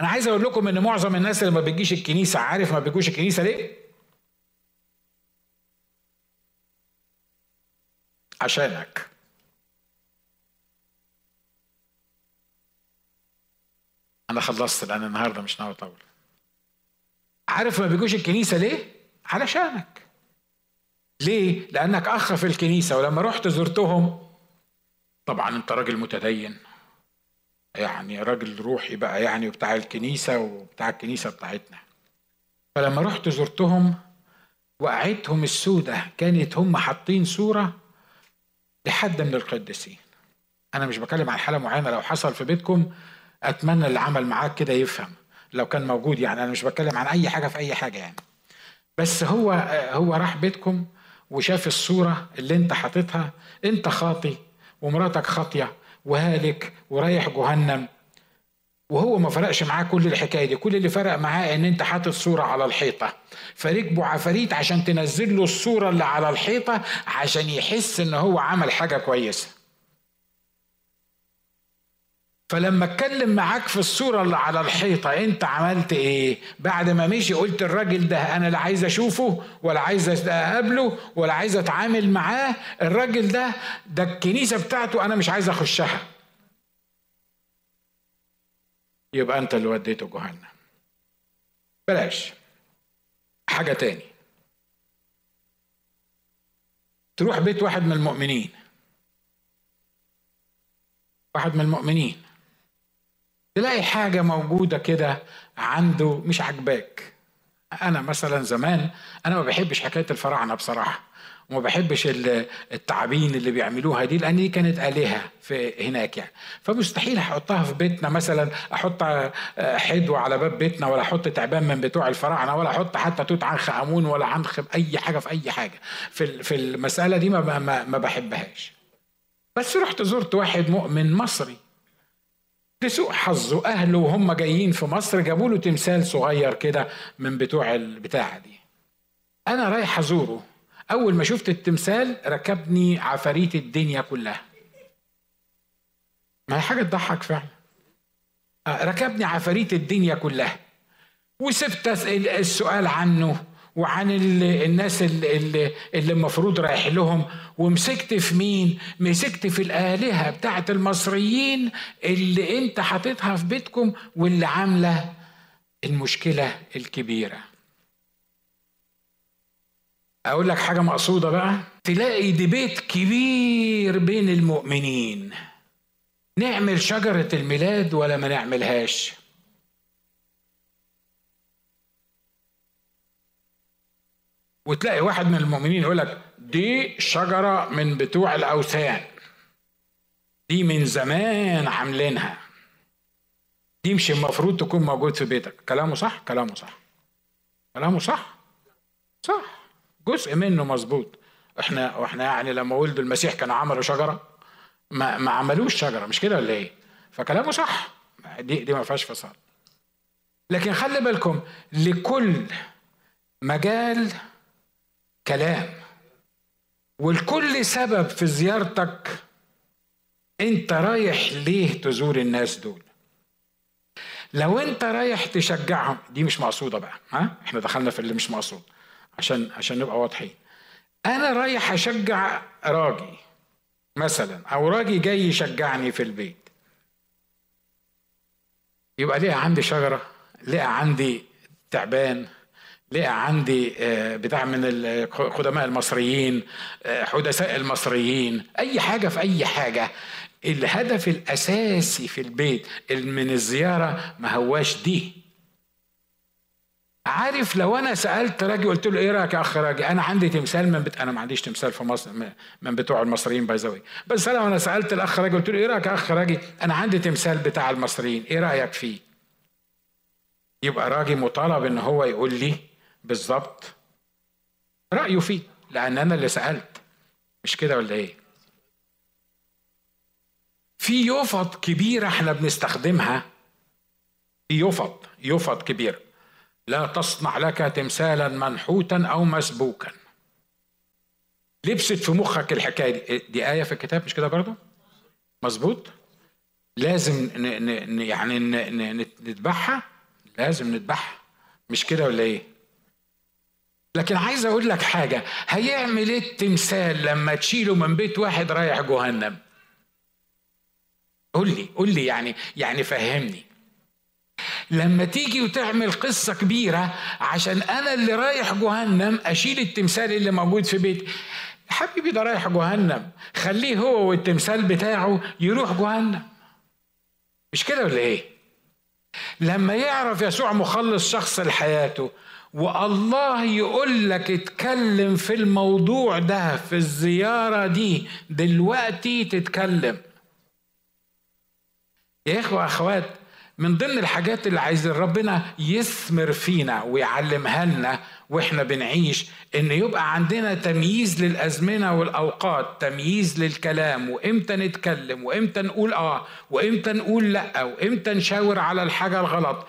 أنا عايز أقول لكم إن معظم الناس اللي ما بتجيش الكنيسة عارف ما بيجوش الكنيسة ليه؟ عشانك. أنا خلصت لأن النهاردة مش ناوي أطول. عارف ما بيجوش الكنيسة ليه؟ علشانك. ليه؟ لأنك أخ في الكنيسة ولما رحت زرتهم طبعا أنت راجل متدين. يعني راجل روحي بقى يعني وبتاع الكنيسة وبتاع الكنيسة بتاعتنا. فلما رحت زرتهم وقعتهم السودة كانت هم حاطين صورة لحد من القديسين. أنا مش بكلم عن حالة معينة لو حصل في بيتكم أتمنى اللي عمل معاك كده يفهم. لو كان موجود يعني أنا مش بتكلم عن أي حاجة في أي حاجة يعني. بس هو هو راح بيتكم وشاف الصورة اللي أنت حاططها. أنت خاطي ومراتك خاطية وهالك ورايح جهنم. وهو ما فرقش معاه كل الحكاية دي. كل اللي فرق معاه إن أنت حاطط صورة على الحيطة. فركبوا عفاريت عشان تنزل له الصورة اللي على الحيطة عشان يحس إن هو عمل حاجة كويسة. فلما اتكلم معاك في الصورة اللي على الحيطة انت عملت إيه؟ بعد ما مشي قلت الراجل ده أنا لا عايز اشوفه ولا عايز اقابله ولا عايز اتعامل معاه الراجل ده ده الكنيسة بتاعته أنا مش عايز اخشها. يبقى انت اللي وديته جهنم. بلاش. حاجة تاني. تروح بيت واحد من المؤمنين. واحد من المؤمنين. تلاقي حاجة موجودة كده عنده مش عاجباك. أنا مثلا زمان أنا ما بحبش حكاية الفراعنة بصراحة وما بحبش التعابين اللي بيعملوها دي لأن دي كانت آلهة في هناك يعني. فمستحيل أحطها في بيتنا مثلا أحط حدوة على باب بيتنا ولا أحط تعبان من بتوع الفراعنة ولا أحط حتى توت عنخ آمون ولا عنخ أي حاجة في أي حاجة. في في المسألة دي ما ما, ما بحبهاش. بس رحت زرت واحد مؤمن مصري. لسوء حظه اهله وهم جايين في مصر جابوا له تمثال صغير كده من بتوع البتاعة دي. أنا رايح أزوره. أول ما شفت التمثال ركبني عفاريت الدنيا كلها. ما هي حاجة تضحك فعلا. آه، ركبني عفاريت الدنيا كلها. وسبت السؤال عنه. وعن الناس اللي, المفروض رايح لهم. ومسكت في مين؟ مسكت في الآلهة بتاعت المصريين اللي انت حاططها في بيتكم واللي عاملة المشكلة الكبيرة. أقول لك حاجة مقصودة بقى. تلاقي ديبيت كبير بين المؤمنين. نعمل شجرة الميلاد ولا ما نعملهاش؟ وتلاقي واحد من المؤمنين يقول لك دي شجرة من بتوع الأوثان. دي من زمان عاملينها. دي مش المفروض تكون موجود في بيتك. كلامه صح؟ كلامه صح. كلامه صح؟ صح. جزء منه مظبوط. إحنا وإحنا يعني لما ولدوا المسيح كانوا عملوا شجرة؟ ما ما عملوش شجرة. مش كده ولا إيه؟ فكلامه صح. دي دي ما فيهاش فصال لكن خلي بالكم لكل مجال كلام. والكل سبب في زيارتك انت رايح ليه تزور الناس دول؟ لو انت رايح تشجعهم دي مش مقصودة بقى ها؟ إحنا دخلنا في اللي مش مقصود عشان عشان نبقى واضحين. أنا رايح أشجع راجي مثلا أو راجي جاي يشجعني في البيت. يبقى لقى عندي شجرة؟ لقى عندي تعبان؟ لقى عندي آه، بتاع من القدماء المصريين آه، حدثاء المصريين أي حاجة في أي حاجة. الهدف الأساسي في البيت من الزيارة ما هواش دي. عارف لو أنا سألت راجل قلت له إيه رأيك يا أخ راجل؟ أنا عندي تمثال من بت... أنا ما عنديش تمثال في مصر من بتوع المصريين بايزاوي بس أنا سألت الأخ راجل قلت له إيه رأيك يا أخ راجل؟ أنا عندي تمثال بتاع المصريين إيه رأيك فيه؟ يبقى راجل مطالب إن هو يقول لي بالظبط. رأيه فيه. لأن أنا اللي سألت. مش كده ولا إيه؟ في يفط كبيره إحنا بنستخدمها. في يفط يفط كبيره لا تصنع لك تمثالا منحوتا أو مسبوكا لبست في مخك الحكاية دي. دي آية في الكتاب مش كده برضه مظبوط؟ لازم ن ن يعني ن نذبحها لازم نذبحها مش كده ولا إيه؟ لكن عايز أقول لك حاجة هيعمل إيه التمثال لما تشيله من بيت واحد رايح جهنم؟ قول لي قول لي يعني يعني فهمني. لما تيجي وتعمل قصة كبيرة عشان أنا اللي رايح جهنم أشيل التمثال اللي موجود في بيتي حبيبي ده رايح جهنم خليه هو والتمثال بتاعه يروح جهنم. مش كده ولا إيه؟ لما يعرف يسوع مخلص شخص لحياته والله يقول لك اتكلم في الموضوع ده في الزيارة دي. دلوقتي تتكلم. يا إخوة أخوات من ضمن الحاجات اللي عايز ربنا يثمر فينا ويعلمها لنا وإحنا بنعيش إن يبقى عندنا تمييز للأزمنة والأوقات تمييز للكلام وإمتى نتكلم وإمتى نقول آه وإمتى نقول لأ وإمتى نشاور على الحاجة الغلط.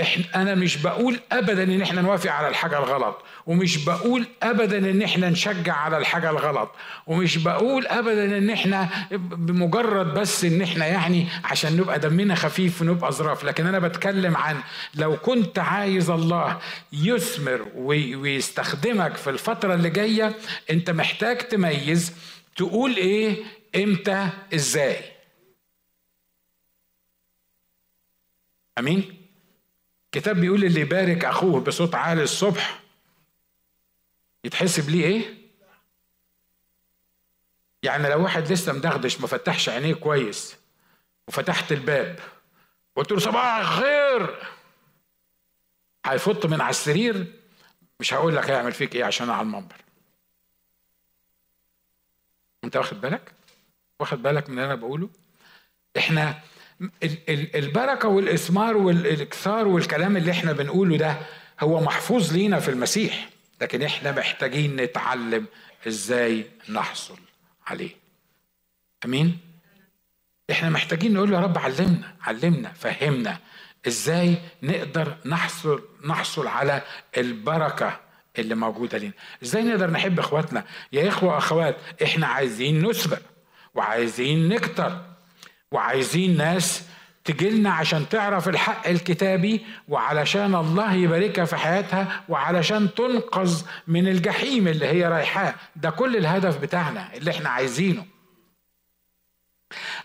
إحنا أنا مش بقول ابدا إن إحنا نوافق على الحاجة الغلط ومش بقول ابدا إن إحنا نشجع على الحاجة الغلط ومش بقول ابدا إن إحنا بمجرد بس إن إحنا يعني عشان نبقى دمنا خفيف ونبقى ظراف لكن أنا بتكلم عن لو كنت عايز الله يثمر ويستخدمك في الفترة اللي جاية أنت محتاج تميز تقول إيه إمتى إزاي. أمين؟ الكتاب بيقول اللي يبارك أخوه بصوت عالي الصبح يتحسب ليه إيه؟ يعني لو واحد لسه مدغدش ما فتحش عينيه كويس وفتحت الباب قلت له صباح الخير. هيفط من على السرير مش هقول لك هيعمل فيك إيه عشان على المنبر. أنت واخد بالك؟ واخد بالك من اللي أنا بقوله؟ إحنا البركة والإثمار والإكثار والكلام اللي إحنا بنقوله ده هو محفوظ لينا في المسيح لكن إحنا محتاجين نتعلم إزاي نحصل عليه. آمين؟ إحنا محتاجين نقول يا رب علمنا علمنا فهمنا إزاي نقدر نحصل نحصل على البركة اللي موجودة لنا إزاي نقدر نحب إخواتنا؟ يا إخوة وأخوات إحنا عايزين نسبق وعايزين نكتر. وعايزين ناس تجيلنا عشان تعرف الحق الكتابي وعلشان الله يباركها في حياتها وعلشان تنقذ من الجحيم اللي هي رايحاه. ده كل الهدف بتاعنا اللي إحنا عايزينه.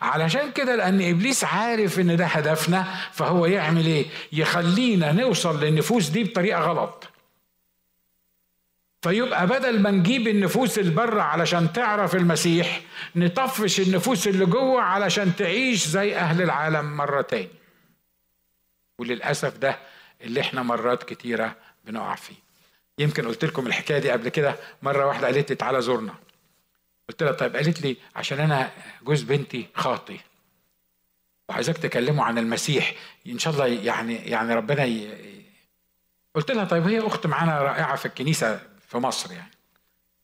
علشان كده لأن إبليس عارف إن ده هدفنا فهو يعمل إيه؟ يخلينا نوصل للنفوس دي بطريقة غلط. فيبقى بدل ما نجيب النفوس البر علشان تعرف المسيح نطفش النفوس اللي جوه علشان تعيش زي أهل العالم مرة تاني. وللأسف ده اللي إحنا مرات كتيرة بنقع فيه. يمكن قلت لكم الحكاية دي قبل كده مرة واحدة قالت لي تعالى زورنا. قلت لها طيب قالت لي عشان أنا جوز بنتي خاطي وعايزك تكلموا عن المسيح. إن شاء الله يعني يعني ربنا ي... قلت لها طيب هي أخت معانا رائعة في الكنيسة. في مصر يعني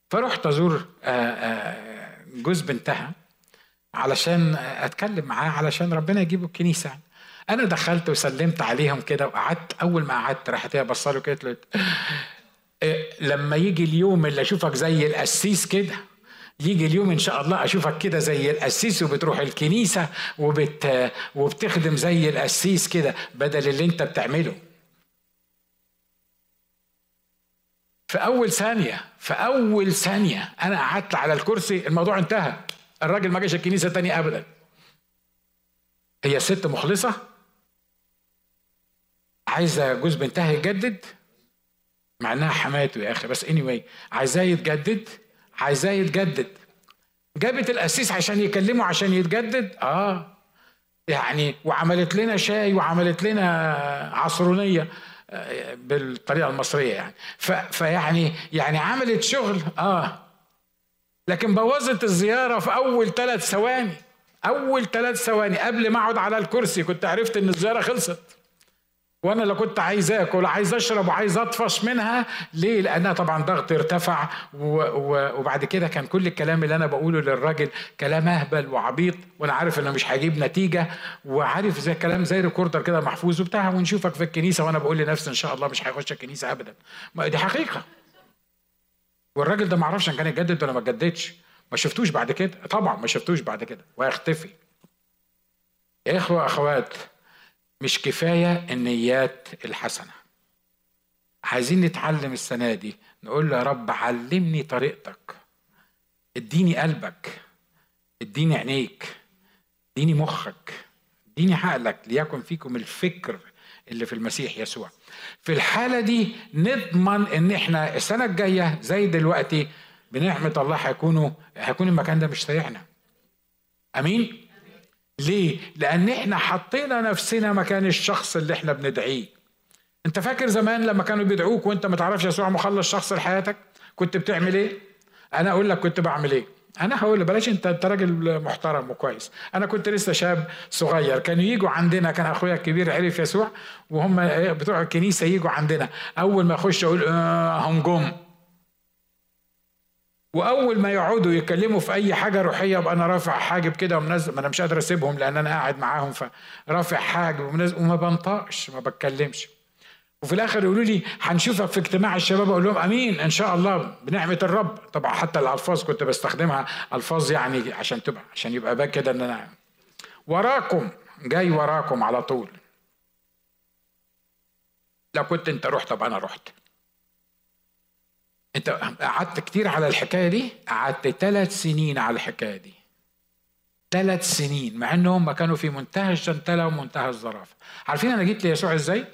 فرحت أزور آه، آه، جوز بنتها علشان أتكلم معاه علشان ربنا يجيبه الكنيسة يعني. أنا دخلت وسلمت عليهم كده وقعدت أول ما قعدت راحت هي بصله كده قالت آه، لما يجي اليوم اللي أشوفك زي القسيس كده يجي اليوم إن شاء الله أشوفك كده زي القسيس وبتروح الكنيسة وبت وبتخدم زي القسيس كده بدل اللي أنت بتعمله في أول ثانية في أول ثانية أنا قعدت على الكرسي الموضوع انتهى. الراجل ما جاش الكنيسة تاني أبدا. هي ست مخلصة. عايزة جوز بنتها يتجدد؟ مع انها حماته يا أخي بس اني anyway عايزاه يتجدد؟ عايزاه يتجدد. جابت القسيس عشان يكلمه عشان يتجدد؟ آه. يعني وعملت لنا شاي وعملت لنا عصرونية. بالطريقة المصرية يعني. فيعني يعني عملت شغل آه. لكن بوظت الزيارة في أول ثلاث ثواني أول ثلاث ثواني قبل ما أقعد على الكرسي كنت عرفت إن الزيارة خلصت. وأنا لا كنت عايز آكل عايز أشرب وعايز أطفش منها ليه؟ لأنها طبعا ضغطي ارتفع وبعد كده كان كل الكلام اللي أنا بقوله للراجل كلام أهبل وعبيط وأنا عارف إنه مش هيجيب نتيجة وعارف زي كلام زي ريكوردر كده محفوظ وبتاع ونشوفك في الكنيسة وأنا بقول لنفسي إن شاء الله مش هيخش الكنيسة ابدا. ما دي حقيقة. والراجل ده ما أعرفش إن كان يتجدد ولا ما اتجددش. ما شفتوش بعد كده؟ طبعا ما شفتوش بعد كده. ويختفي يا إخوة أخوات مش كفاية النيات الحسنة. عايزين نتعلم السنة دي نقول له يا رب علمني طريقتك. اديني قلبك اديني عينيك اديني مخك اديني عقلك ليكن فيكم الفكر اللي في المسيح يسوع. في الحالة دي نضمن إن إحنا السنة الجاية زي دلوقتي بنعمة الله هيكونوا هيكون المكان ده مش سايحنا أمين؟ ليه؟ لأن إحنا حطينا نفسنا مكان الشخص اللي إحنا بندعيه. أنت فاكر زمان لما كانوا بيدعوك وأنت ما تعرفش يسوع مخلص شخص لحياتك؟ كنت بتعمل إيه؟ أنا أقول لك كنت بعمل إيه؟ أنا هقول بلاش أنت أنت راجل محترم وكويس أنا كنت لسه شاب صغير كانوا يجوا عندنا كان أخويا الكبير عرف يسوع وهم بتوع الكنيسة يجوا عندنا أول ما أخش أقول آه هم جم وأول ما يقعدوا يتكلموا في أي حاجة روحية ابقى أنا رافع حاجب كده ومنزل ما أنا مش قادر أسيبهم لأن أنا قاعد معاهم فرافع حاجب ومنزل وما بنطقش ما بتكلمش. وفي الآخر يقولوا لي هنشوفك في اجتماع الشباب أقول لهم آمين إن شاء الله بنعمة الرب. طبعا حتى الألفاظ كنت بستخدمها ألفاظ يعني عشان تبقى عشان يبقى باك كده إن أنا وراكم جاي وراكم على طول. لو كنت أنت رحت طب أنا رحت. انت قعدت كتير على الحكاية دي؟ قعدت ثلاث سنين على الحكاية دي. ثلاث سنين مع انهم كانوا في منتهى الجنتله ومنتهى الظرافه عارفين أنا جيت ليسوع إزاي؟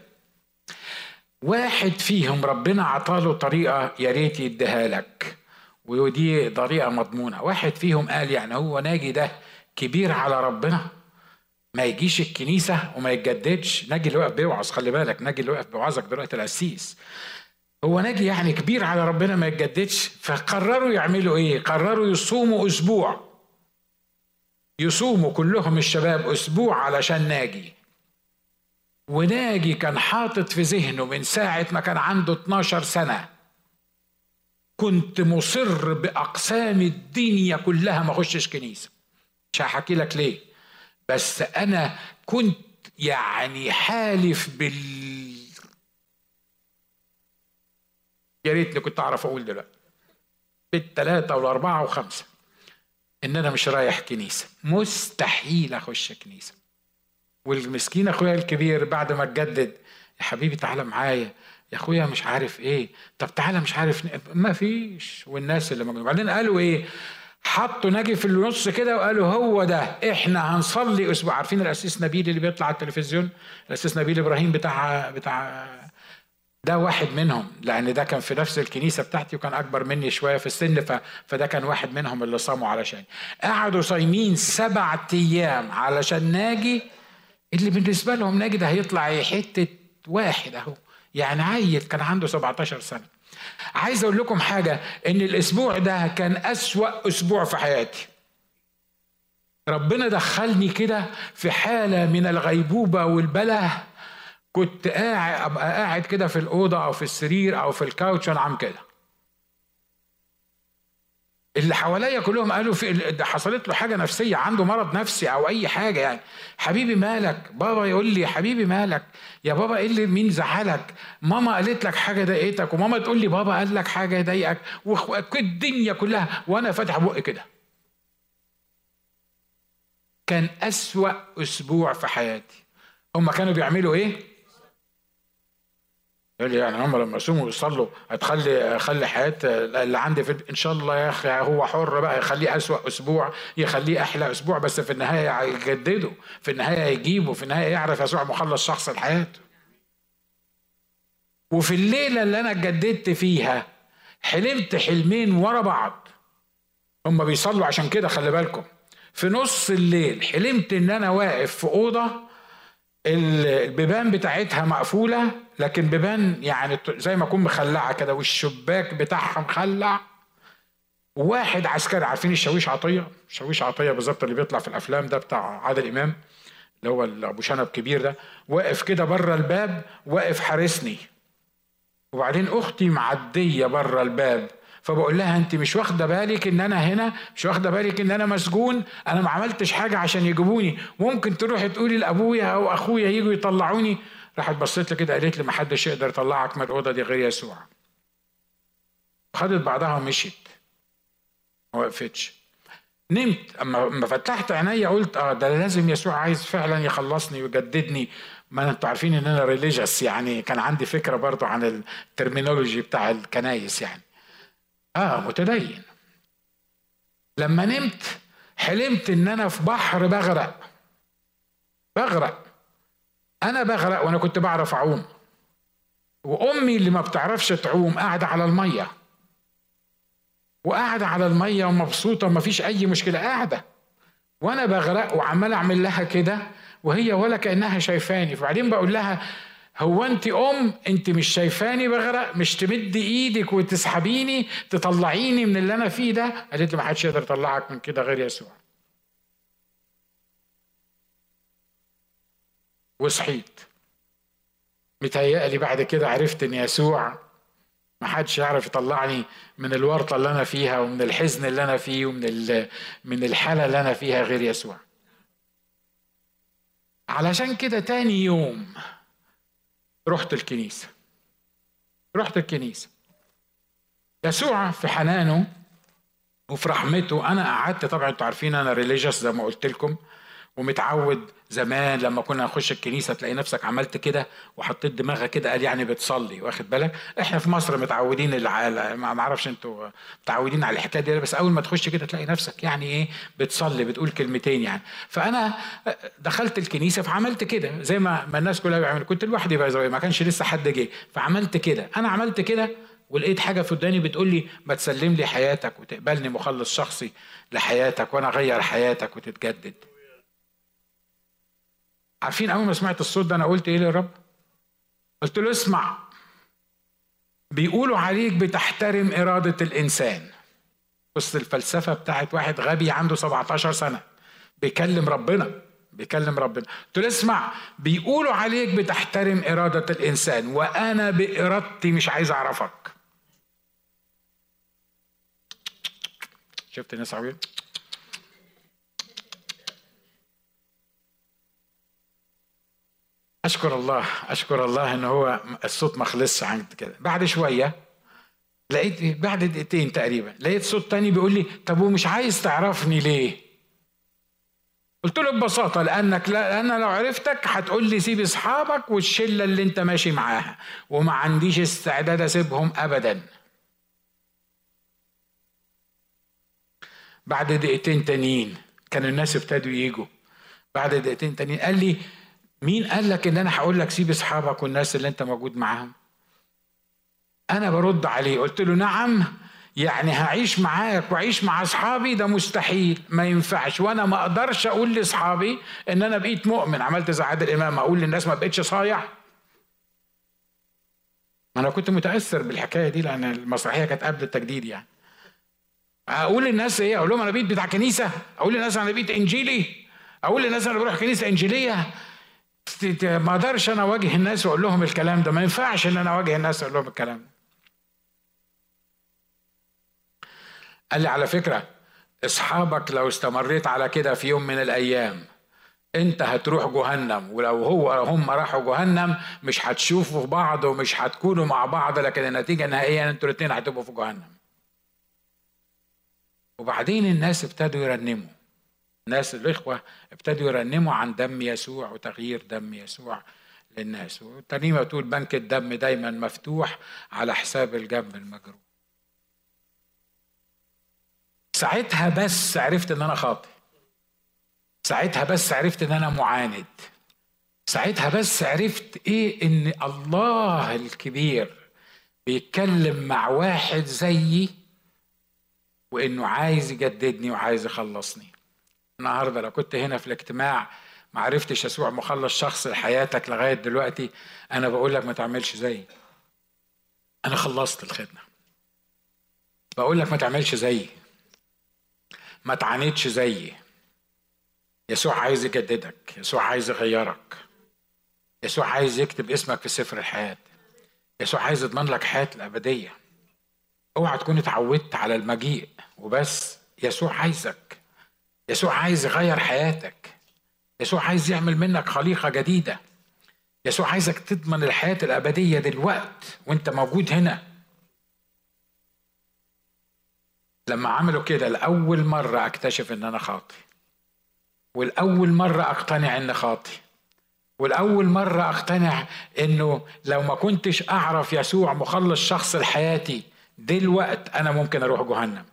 واحد فيهم ربنا عطاله طريقة يا ريت يديها لك ودي طريقة مضمونة. واحد فيهم قال يعني هو ناجي ده كبير على ربنا ما يجيش الكنيسة وما يتجددش. ناجي اللي واقف بيوعظ خلي بالك ناجي اللي واقف بيوعظك دلوقتي القسيس. هو ناجي يعني كبير على ربنا ما يتجددش فقرروا يعملوا إيه؟ قرروا يصوموا أسبوع. يصوموا كلهم الشباب أسبوع علشان ناجي. وناجي كان حاطط في ذهنه من ساعة ما كان عنده 12 سنة. كنت مصر بأقسام الدنيا كلها ما أخشش كنيسة. مش هحكي لك ليه. بس أنا كنت يعني حالف بال يا ريتني كنت أعرف أقول دلوقتي. بالثلاثة والأربعة وخمسة. إن أنا مش رايح كنيسة. مستحيل أخش كنيسة. والمسكين أخويا الكبير بعد ما اتجدد يا حبيبي تعالى معايا. يا أخويا مش عارف إيه. طب تعالى مش عارف ما فيش. والناس اللي موجودين بعدين قالوا إيه؟ حطوا ناجي في النص كده وقالوا هو ده. إحنا هنصلي أسبوع. عارفين الاسيس نبيل اللي بيطلع على التلفزيون؟ الاسيس نبيل إبراهيم بتاع بتاع ده واحد منهم لأن ده كان في نفس الكنيسة بتاعتي وكان أكبر مني شوية في السن ف... فده كان واحد منهم اللي صاموا علشان قعدوا صايمين سبع أيام علشان ناجي. اللي بالنسبة لهم ناجي ده هيطلع حتة واحد أهو يعني عيل كان عنده 17 سنة. عايز أقول لكم حاجة إن الأسبوع ده كان أسوأ أسبوع في حياتي. ربنا دخلني كده في حالة من الغيبوبة والبله كنت قاعد أبقى قاعد كده في الأوضة أو في السرير أو في الكاوتش وأنا عم كده. اللي حواليا كلهم قالوا في حصلت له حاجة نفسية عنده مرض نفسي أو أي حاجة يعني. حبيبي مالك؟ بابا يقول لي حبيبي مالك؟ يا بابا إيه اللي مين زعلك؟ ماما قالت لك حاجة ضايقتك وماما تقول لي بابا قال لك حاجة ضايقك والدنيا كلها. وأنا فاتح بقي كده. كان أسوأ أسبوع في حياتي. هم كانوا بيعملوا إيه؟ يقول لي يعني هم لما يصوموا ويصلوا هتخلي خلي حياة اللي عندي في إن شاء الله يا أخي هو حر بقى يخليه أسوأ أسبوع يخليه أحلى أسبوع بس في النهاية يجدده في النهاية يجيبه في النهاية يعرف يسوع مخلص شخص لحياته. وفي الليلة اللي أنا اتجددت فيها حلمت حلمين ورا بعض. هم بيصلوا عشان كده خلي بالكم. في نص الليل حلمت إن أنا واقف في أوضة البيبان بتاعتها مقفولة لكن بيبان يعني زي ما اكون مخلعة كده والشباك بتاعها مخلع واحد عسكري عارفين الشاويش عطية؟ الشاويش عطية بالظبط اللي بيطلع في الأفلام ده بتاع عادل إمام اللي هو أبو شنب كبير ده. واقف كده بره الباب واقف حارسني. وبعدين أختي معدية بره الباب. فبقول لها أنت مش واخدة بالك إن أنا هنا؟ مش واخدة بالك إن أنا مسجون؟ أنا ما عملتش حاجة عشان يجيبوني. ممكن تروحي تقولي لأبويا أو أخويا يجوا يطلعوني؟ راحت بصيت لي كده قالت لي ما حدش يقدر يطلعك من الأوضة دي غير يسوع. خدت بعضها ومشيت. ما وقفتش. نمت. أما فتحت عينيا قلت آه ده لازم يسوع عايز فعلا يخلصني ويجددني. ما أنتوا عارفين إن أنا religious يعني كان عندي فكرة برضو عن ال terminology بتاع الكنايس يعني. آه متدين. لما نمت حلمت إن أنا في بحر بغرق. بغرق. أنا بغرق وأنا كنت بعرف أعوم. وأمي اللي ما بتعرفش تعوم قاعدة على المية. وقاعدة على المية ومبسوطة وما فيش أي مشكلة قاعدة. وأنا بغرق وعمال أعمل لها كده وهي ولا كأنها شايفاني. فبعدين بقول لها هو أنت أم؟ أنت مش شايفاني بغرق؟ مش تمد إيدك وتسحبيني تطلعيني من اللي أنا فيه ده؟ قالت لي ما حدش يقدر يطلعك من كده غير يسوع. وصحيت. متهيألي بعد كده عرفت إن يسوع ما حدش يعرف يطلعني من الورطة اللي أنا فيها ومن الحزن اللي أنا فيه ومن من الحالة اللي أنا فيها غير يسوع. علشان كده تاني يوم رحت الكنيسة. رحت الكنيسة. يسوع في حنانه وفي رحمته أنا قعدت طبعا أنتوا عارفين أنا ريليجيوس زي ما قلت لكم. ومتعود زمان لما كنا نخش الكنيسة تلاقي نفسك عملت كده وحطيت دماغك كده قال يعني بتصلي واخد بالك؟ إحنا في مصر متعودين الع... ما أعرفش أنتوا متعودين على الحكاية دي بس أول ما تخش كده تلاقي نفسك يعني إيه بتصلي بتقول كلمتين يعني. فأنا دخلت الكنيسة فعملت كده زي ما, ما الناس كلها بيعملوا كنت لوحدي بقى ما كانش لسه حد جه فعملت كده. أنا عملت كده ولقيت حاجة في وداني بتقول لي ما تسلم لي حياتك وتقبلني مخلص شخصي لحياتك وأنا أغير حياتك وتتجدد. عارفين أول ما سمعت الصوت ده أنا قلت إيه للرب؟ قلت له اسمع. بيقولوا عليك بتحترم إرادة الإنسان. بص الفلسفة بتاعت واحد غبي عنده 17 سنة بيكلم ربنا بيكلم ربنا. قلت له اسمع بيقولوا عليك بتحترم إرادة الإنسان وأنا بإرادتي مش عايز أعرفك. شفت الناس عاملين أشكر الله أشكر الله إن هو الصوت ما خلصش عند كده. بعد شوية لقيت بعد دقيقتين تقريبا لقيت صوت تاني بيقول لي طب ومش عايز تعرفني ليه؟ قلت له ببساطة لأنك لا أنا لو عرفتك هتقول لي سيب أصحابك والشلة اللي أنت ماشي معاها وما عنديش استعداد أسيبهم ابدا. بعد دقيقتين تانيين كانوا الناس ابتدوا يجوا بعد دقيقتين تانيين قال لي مين قال لك إن أنا هقول لك سيب أصحابك والناس اللي أنت موجود معاهم؟ أنا برد عليه. قلت له نعم يعني هعيش معاك وعيش مع أصحابي؟ ده مستحيل ما ينفعش. وأنا ما أقدرش أقول لأصحابي إن أنا بقيت مؤمن. عملت زي عادل إمام أقول للناس ما بقتش صايع. ما أنا كنت متأثر بالحكاية دي لأن المسرحية كانت قبل التجديد يعني. أقول للناس إيه؟ أقول لهم أنا بقيت بتاع كنيسة. أقول للناس أنا بقيت إنجيلي. أقول للناس أنا بروح كنيسة إنجيلية. ما أقدرش أنا اواجه الناس واقول لهم الكلام ده. ما ينفعش ان أنا اواجه الناس واقول لهم الكلام ده. قال لي على فكرة اصحابك لو استمريت على كده في يوم من الأيام انت هتروح جهنم. ولو هو هم راحوا جهنم مش هتشوفوا بعض ومش هتكونوا مع بعض لكن النتيجة النهائية أنتوا الاثنين هتبقوا في جهنم. وبعدين الناس ابتدوا يرنموا. الناس الإخوة ابتدوا يرنموا عن دم يسوع وتغيير دم يسوع للناس. والترنيمة بتقول بنك الدم دايما مفتوح على حساب الجنب المجروح. ساعتها بس عرفت إن أنا خاطئ. ساعتها بس عرفت إن أنا معاند. ساعتها بس عرفت إيه؟ إن الله الكبير بيتكلم مع واحد زيي وإنه عايز يجددني وعايز يخلصني. النهارده لو كنت هنا في الاجتماع ما عرفتش يسوع مخلص شخص لحياتك لغاية دلوقتي أنا بقول لك ما تعملش زيي. أنا خلصت الخدمة. بقول لك ما تعملش زيي. ما تعاندش زيي. يسوع عايز يجددك. يسوع عايز يغيرك. يسوع عايز يكتب اسمك في سفر الحياة. يسوع عايز يضمن لك حياة الأبدية. أوعى تكون اتعودت على المجيء وبس. يسوع عايزك. يسوع عايز يغير حياتك. يسوع عايز يعمل منك خليقة جديدة. يسوع عايزك تضمن الحياة الأبدية دلوقت وانت موجود هنا. لما عملوا كده لأول مرة أكتشف إن أنا خاطي والأول مرة أقتنع إن خاطي والأول مرة أقتنع إنه لو ما كنتش أعرف يسوع مخلص شخص لحياتي دلوقت أنا ممكن أروح جهنم.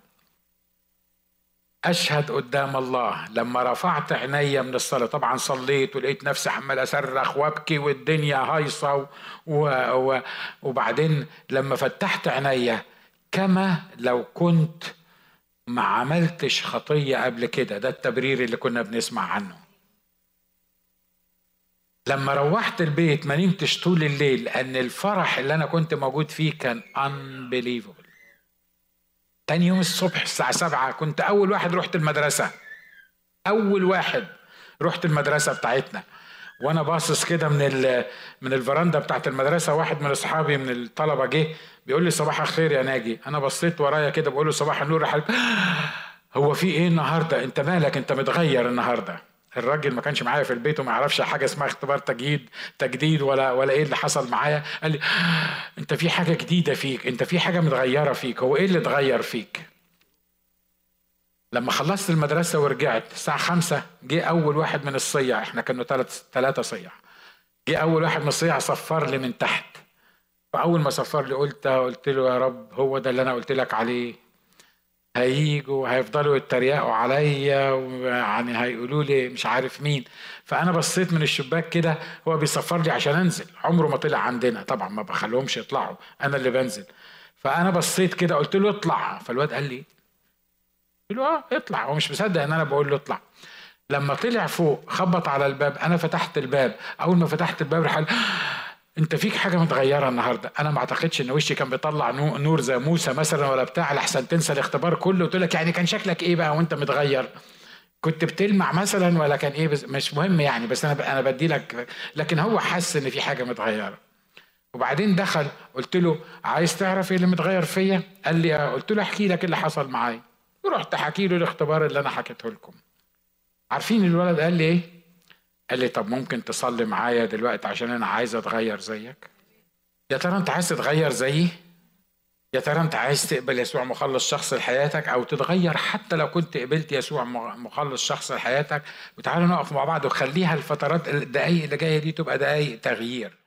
أشهد قدام الله. لما رفعت عينيا من الصلاة طبعا صليت ولقيت نفسي عمال أصرخ وأبكي والدنيا هايصة و... و... وبعدين لما فتحت عينيا كما لو كنت ما عملتش خطية قبل كده. ده التبرير اللي كنا بنسمع عنه. لما روحت البيت ما نمتش طول الليل لأن الفرح اللي أنا كنت موجود فيه كان unbelievable. تاني يوم الصبح الساعة سبعة كنت أول واحد رحت المدرسة. أول واحد رحت المدرسة بتاعتنا. وأنا باصص كده من من الفرندا بتاعت المدرسة واحد من أصحابي من الطلبة جه بيقول لي صباح الخير يا ناجي. أنا بصيت ورايا كده بقول له صباح النور يا هو في إيه النهارده؟ أنت مالك؟ أنت متغير النهارده. الراجل ما كانش معايا في البيت وما يعرفش حاجة اسمها اختبار تجديد تجديد ولا ولا إيه اللي حصل معايا. قال لي أنت في حاجة جديدة فيك أنت في حاجة متغيرة فيك هو إيه اللي اتغير فيك؟ لما خلصت المدرسة ورجعت الساعة خمسة جه أول واحد من الصيع إحنا كنا ثلاث ثلاثة صيع. جه أول واحد من الصيع صفر لي من تحت. فأول ما صفر لي قلت قلت له يا رب هو ده اللي أنا قلت لك عليه. هيجوا هيفضلوا يتريقوا عليا ويعني هيقولوا لي مش عارف مين. فأنا بصيت من الشباك كده هو بيصفر لي عشان أنزل. عمره ما طلع عندنا. طبعا ما بخليهمش يطلعوا. أنا اللي بنزل. فأنا بصيت كده قلت له اطلع. فالواد قال لي قلت له آه اطلع. هو مش مصدق إن أنا بقول له اطلع. لما طلع فوق خبط على الباب. أنا فتحت الباب. أول ما فتحت الباب راح انت فيك حاجة متغيرة النهارده. أنا ما أعتقدش إن وشي كان بيطلع نور زي موسى مثلا ولا بتاع. لحسن تنسى الاختبار كله. قلت لك يعني كان شكلك إيه بقى وأنت متغير؟ كنت بتلمع مثلا ولا كان إيه؟ بس مش مهم يعني. بس أنا أنا بدي لك لكن هو حس إن في حاجة متغيرة. وبعدين دخل قلت له عايز تعرف إيه اللي متغير فيا؟ قال لي آه قلت له أحكي لك اللي حصل معايا. ورحت حكي له الاختبار اللي أنا حكيته لكم. عارفين الولد قال لي إيه؟ قال لي طب ممكن تصلي معايا دلوقتي عشان أنا عايز أتغير زيك؟ يا ترى أنت عايز تتغير زيي؟ يا ترى أنت عايز تقبل يسوع مخلص شخص لحياتك أو تتغير حتى لو كنت قبلت يسوع مخلص شخص لحياتك؟ وتعالوا نقف مع بعض وخليها الفترات الدقايق اللي جاية دي تبقى دقايق تغيير.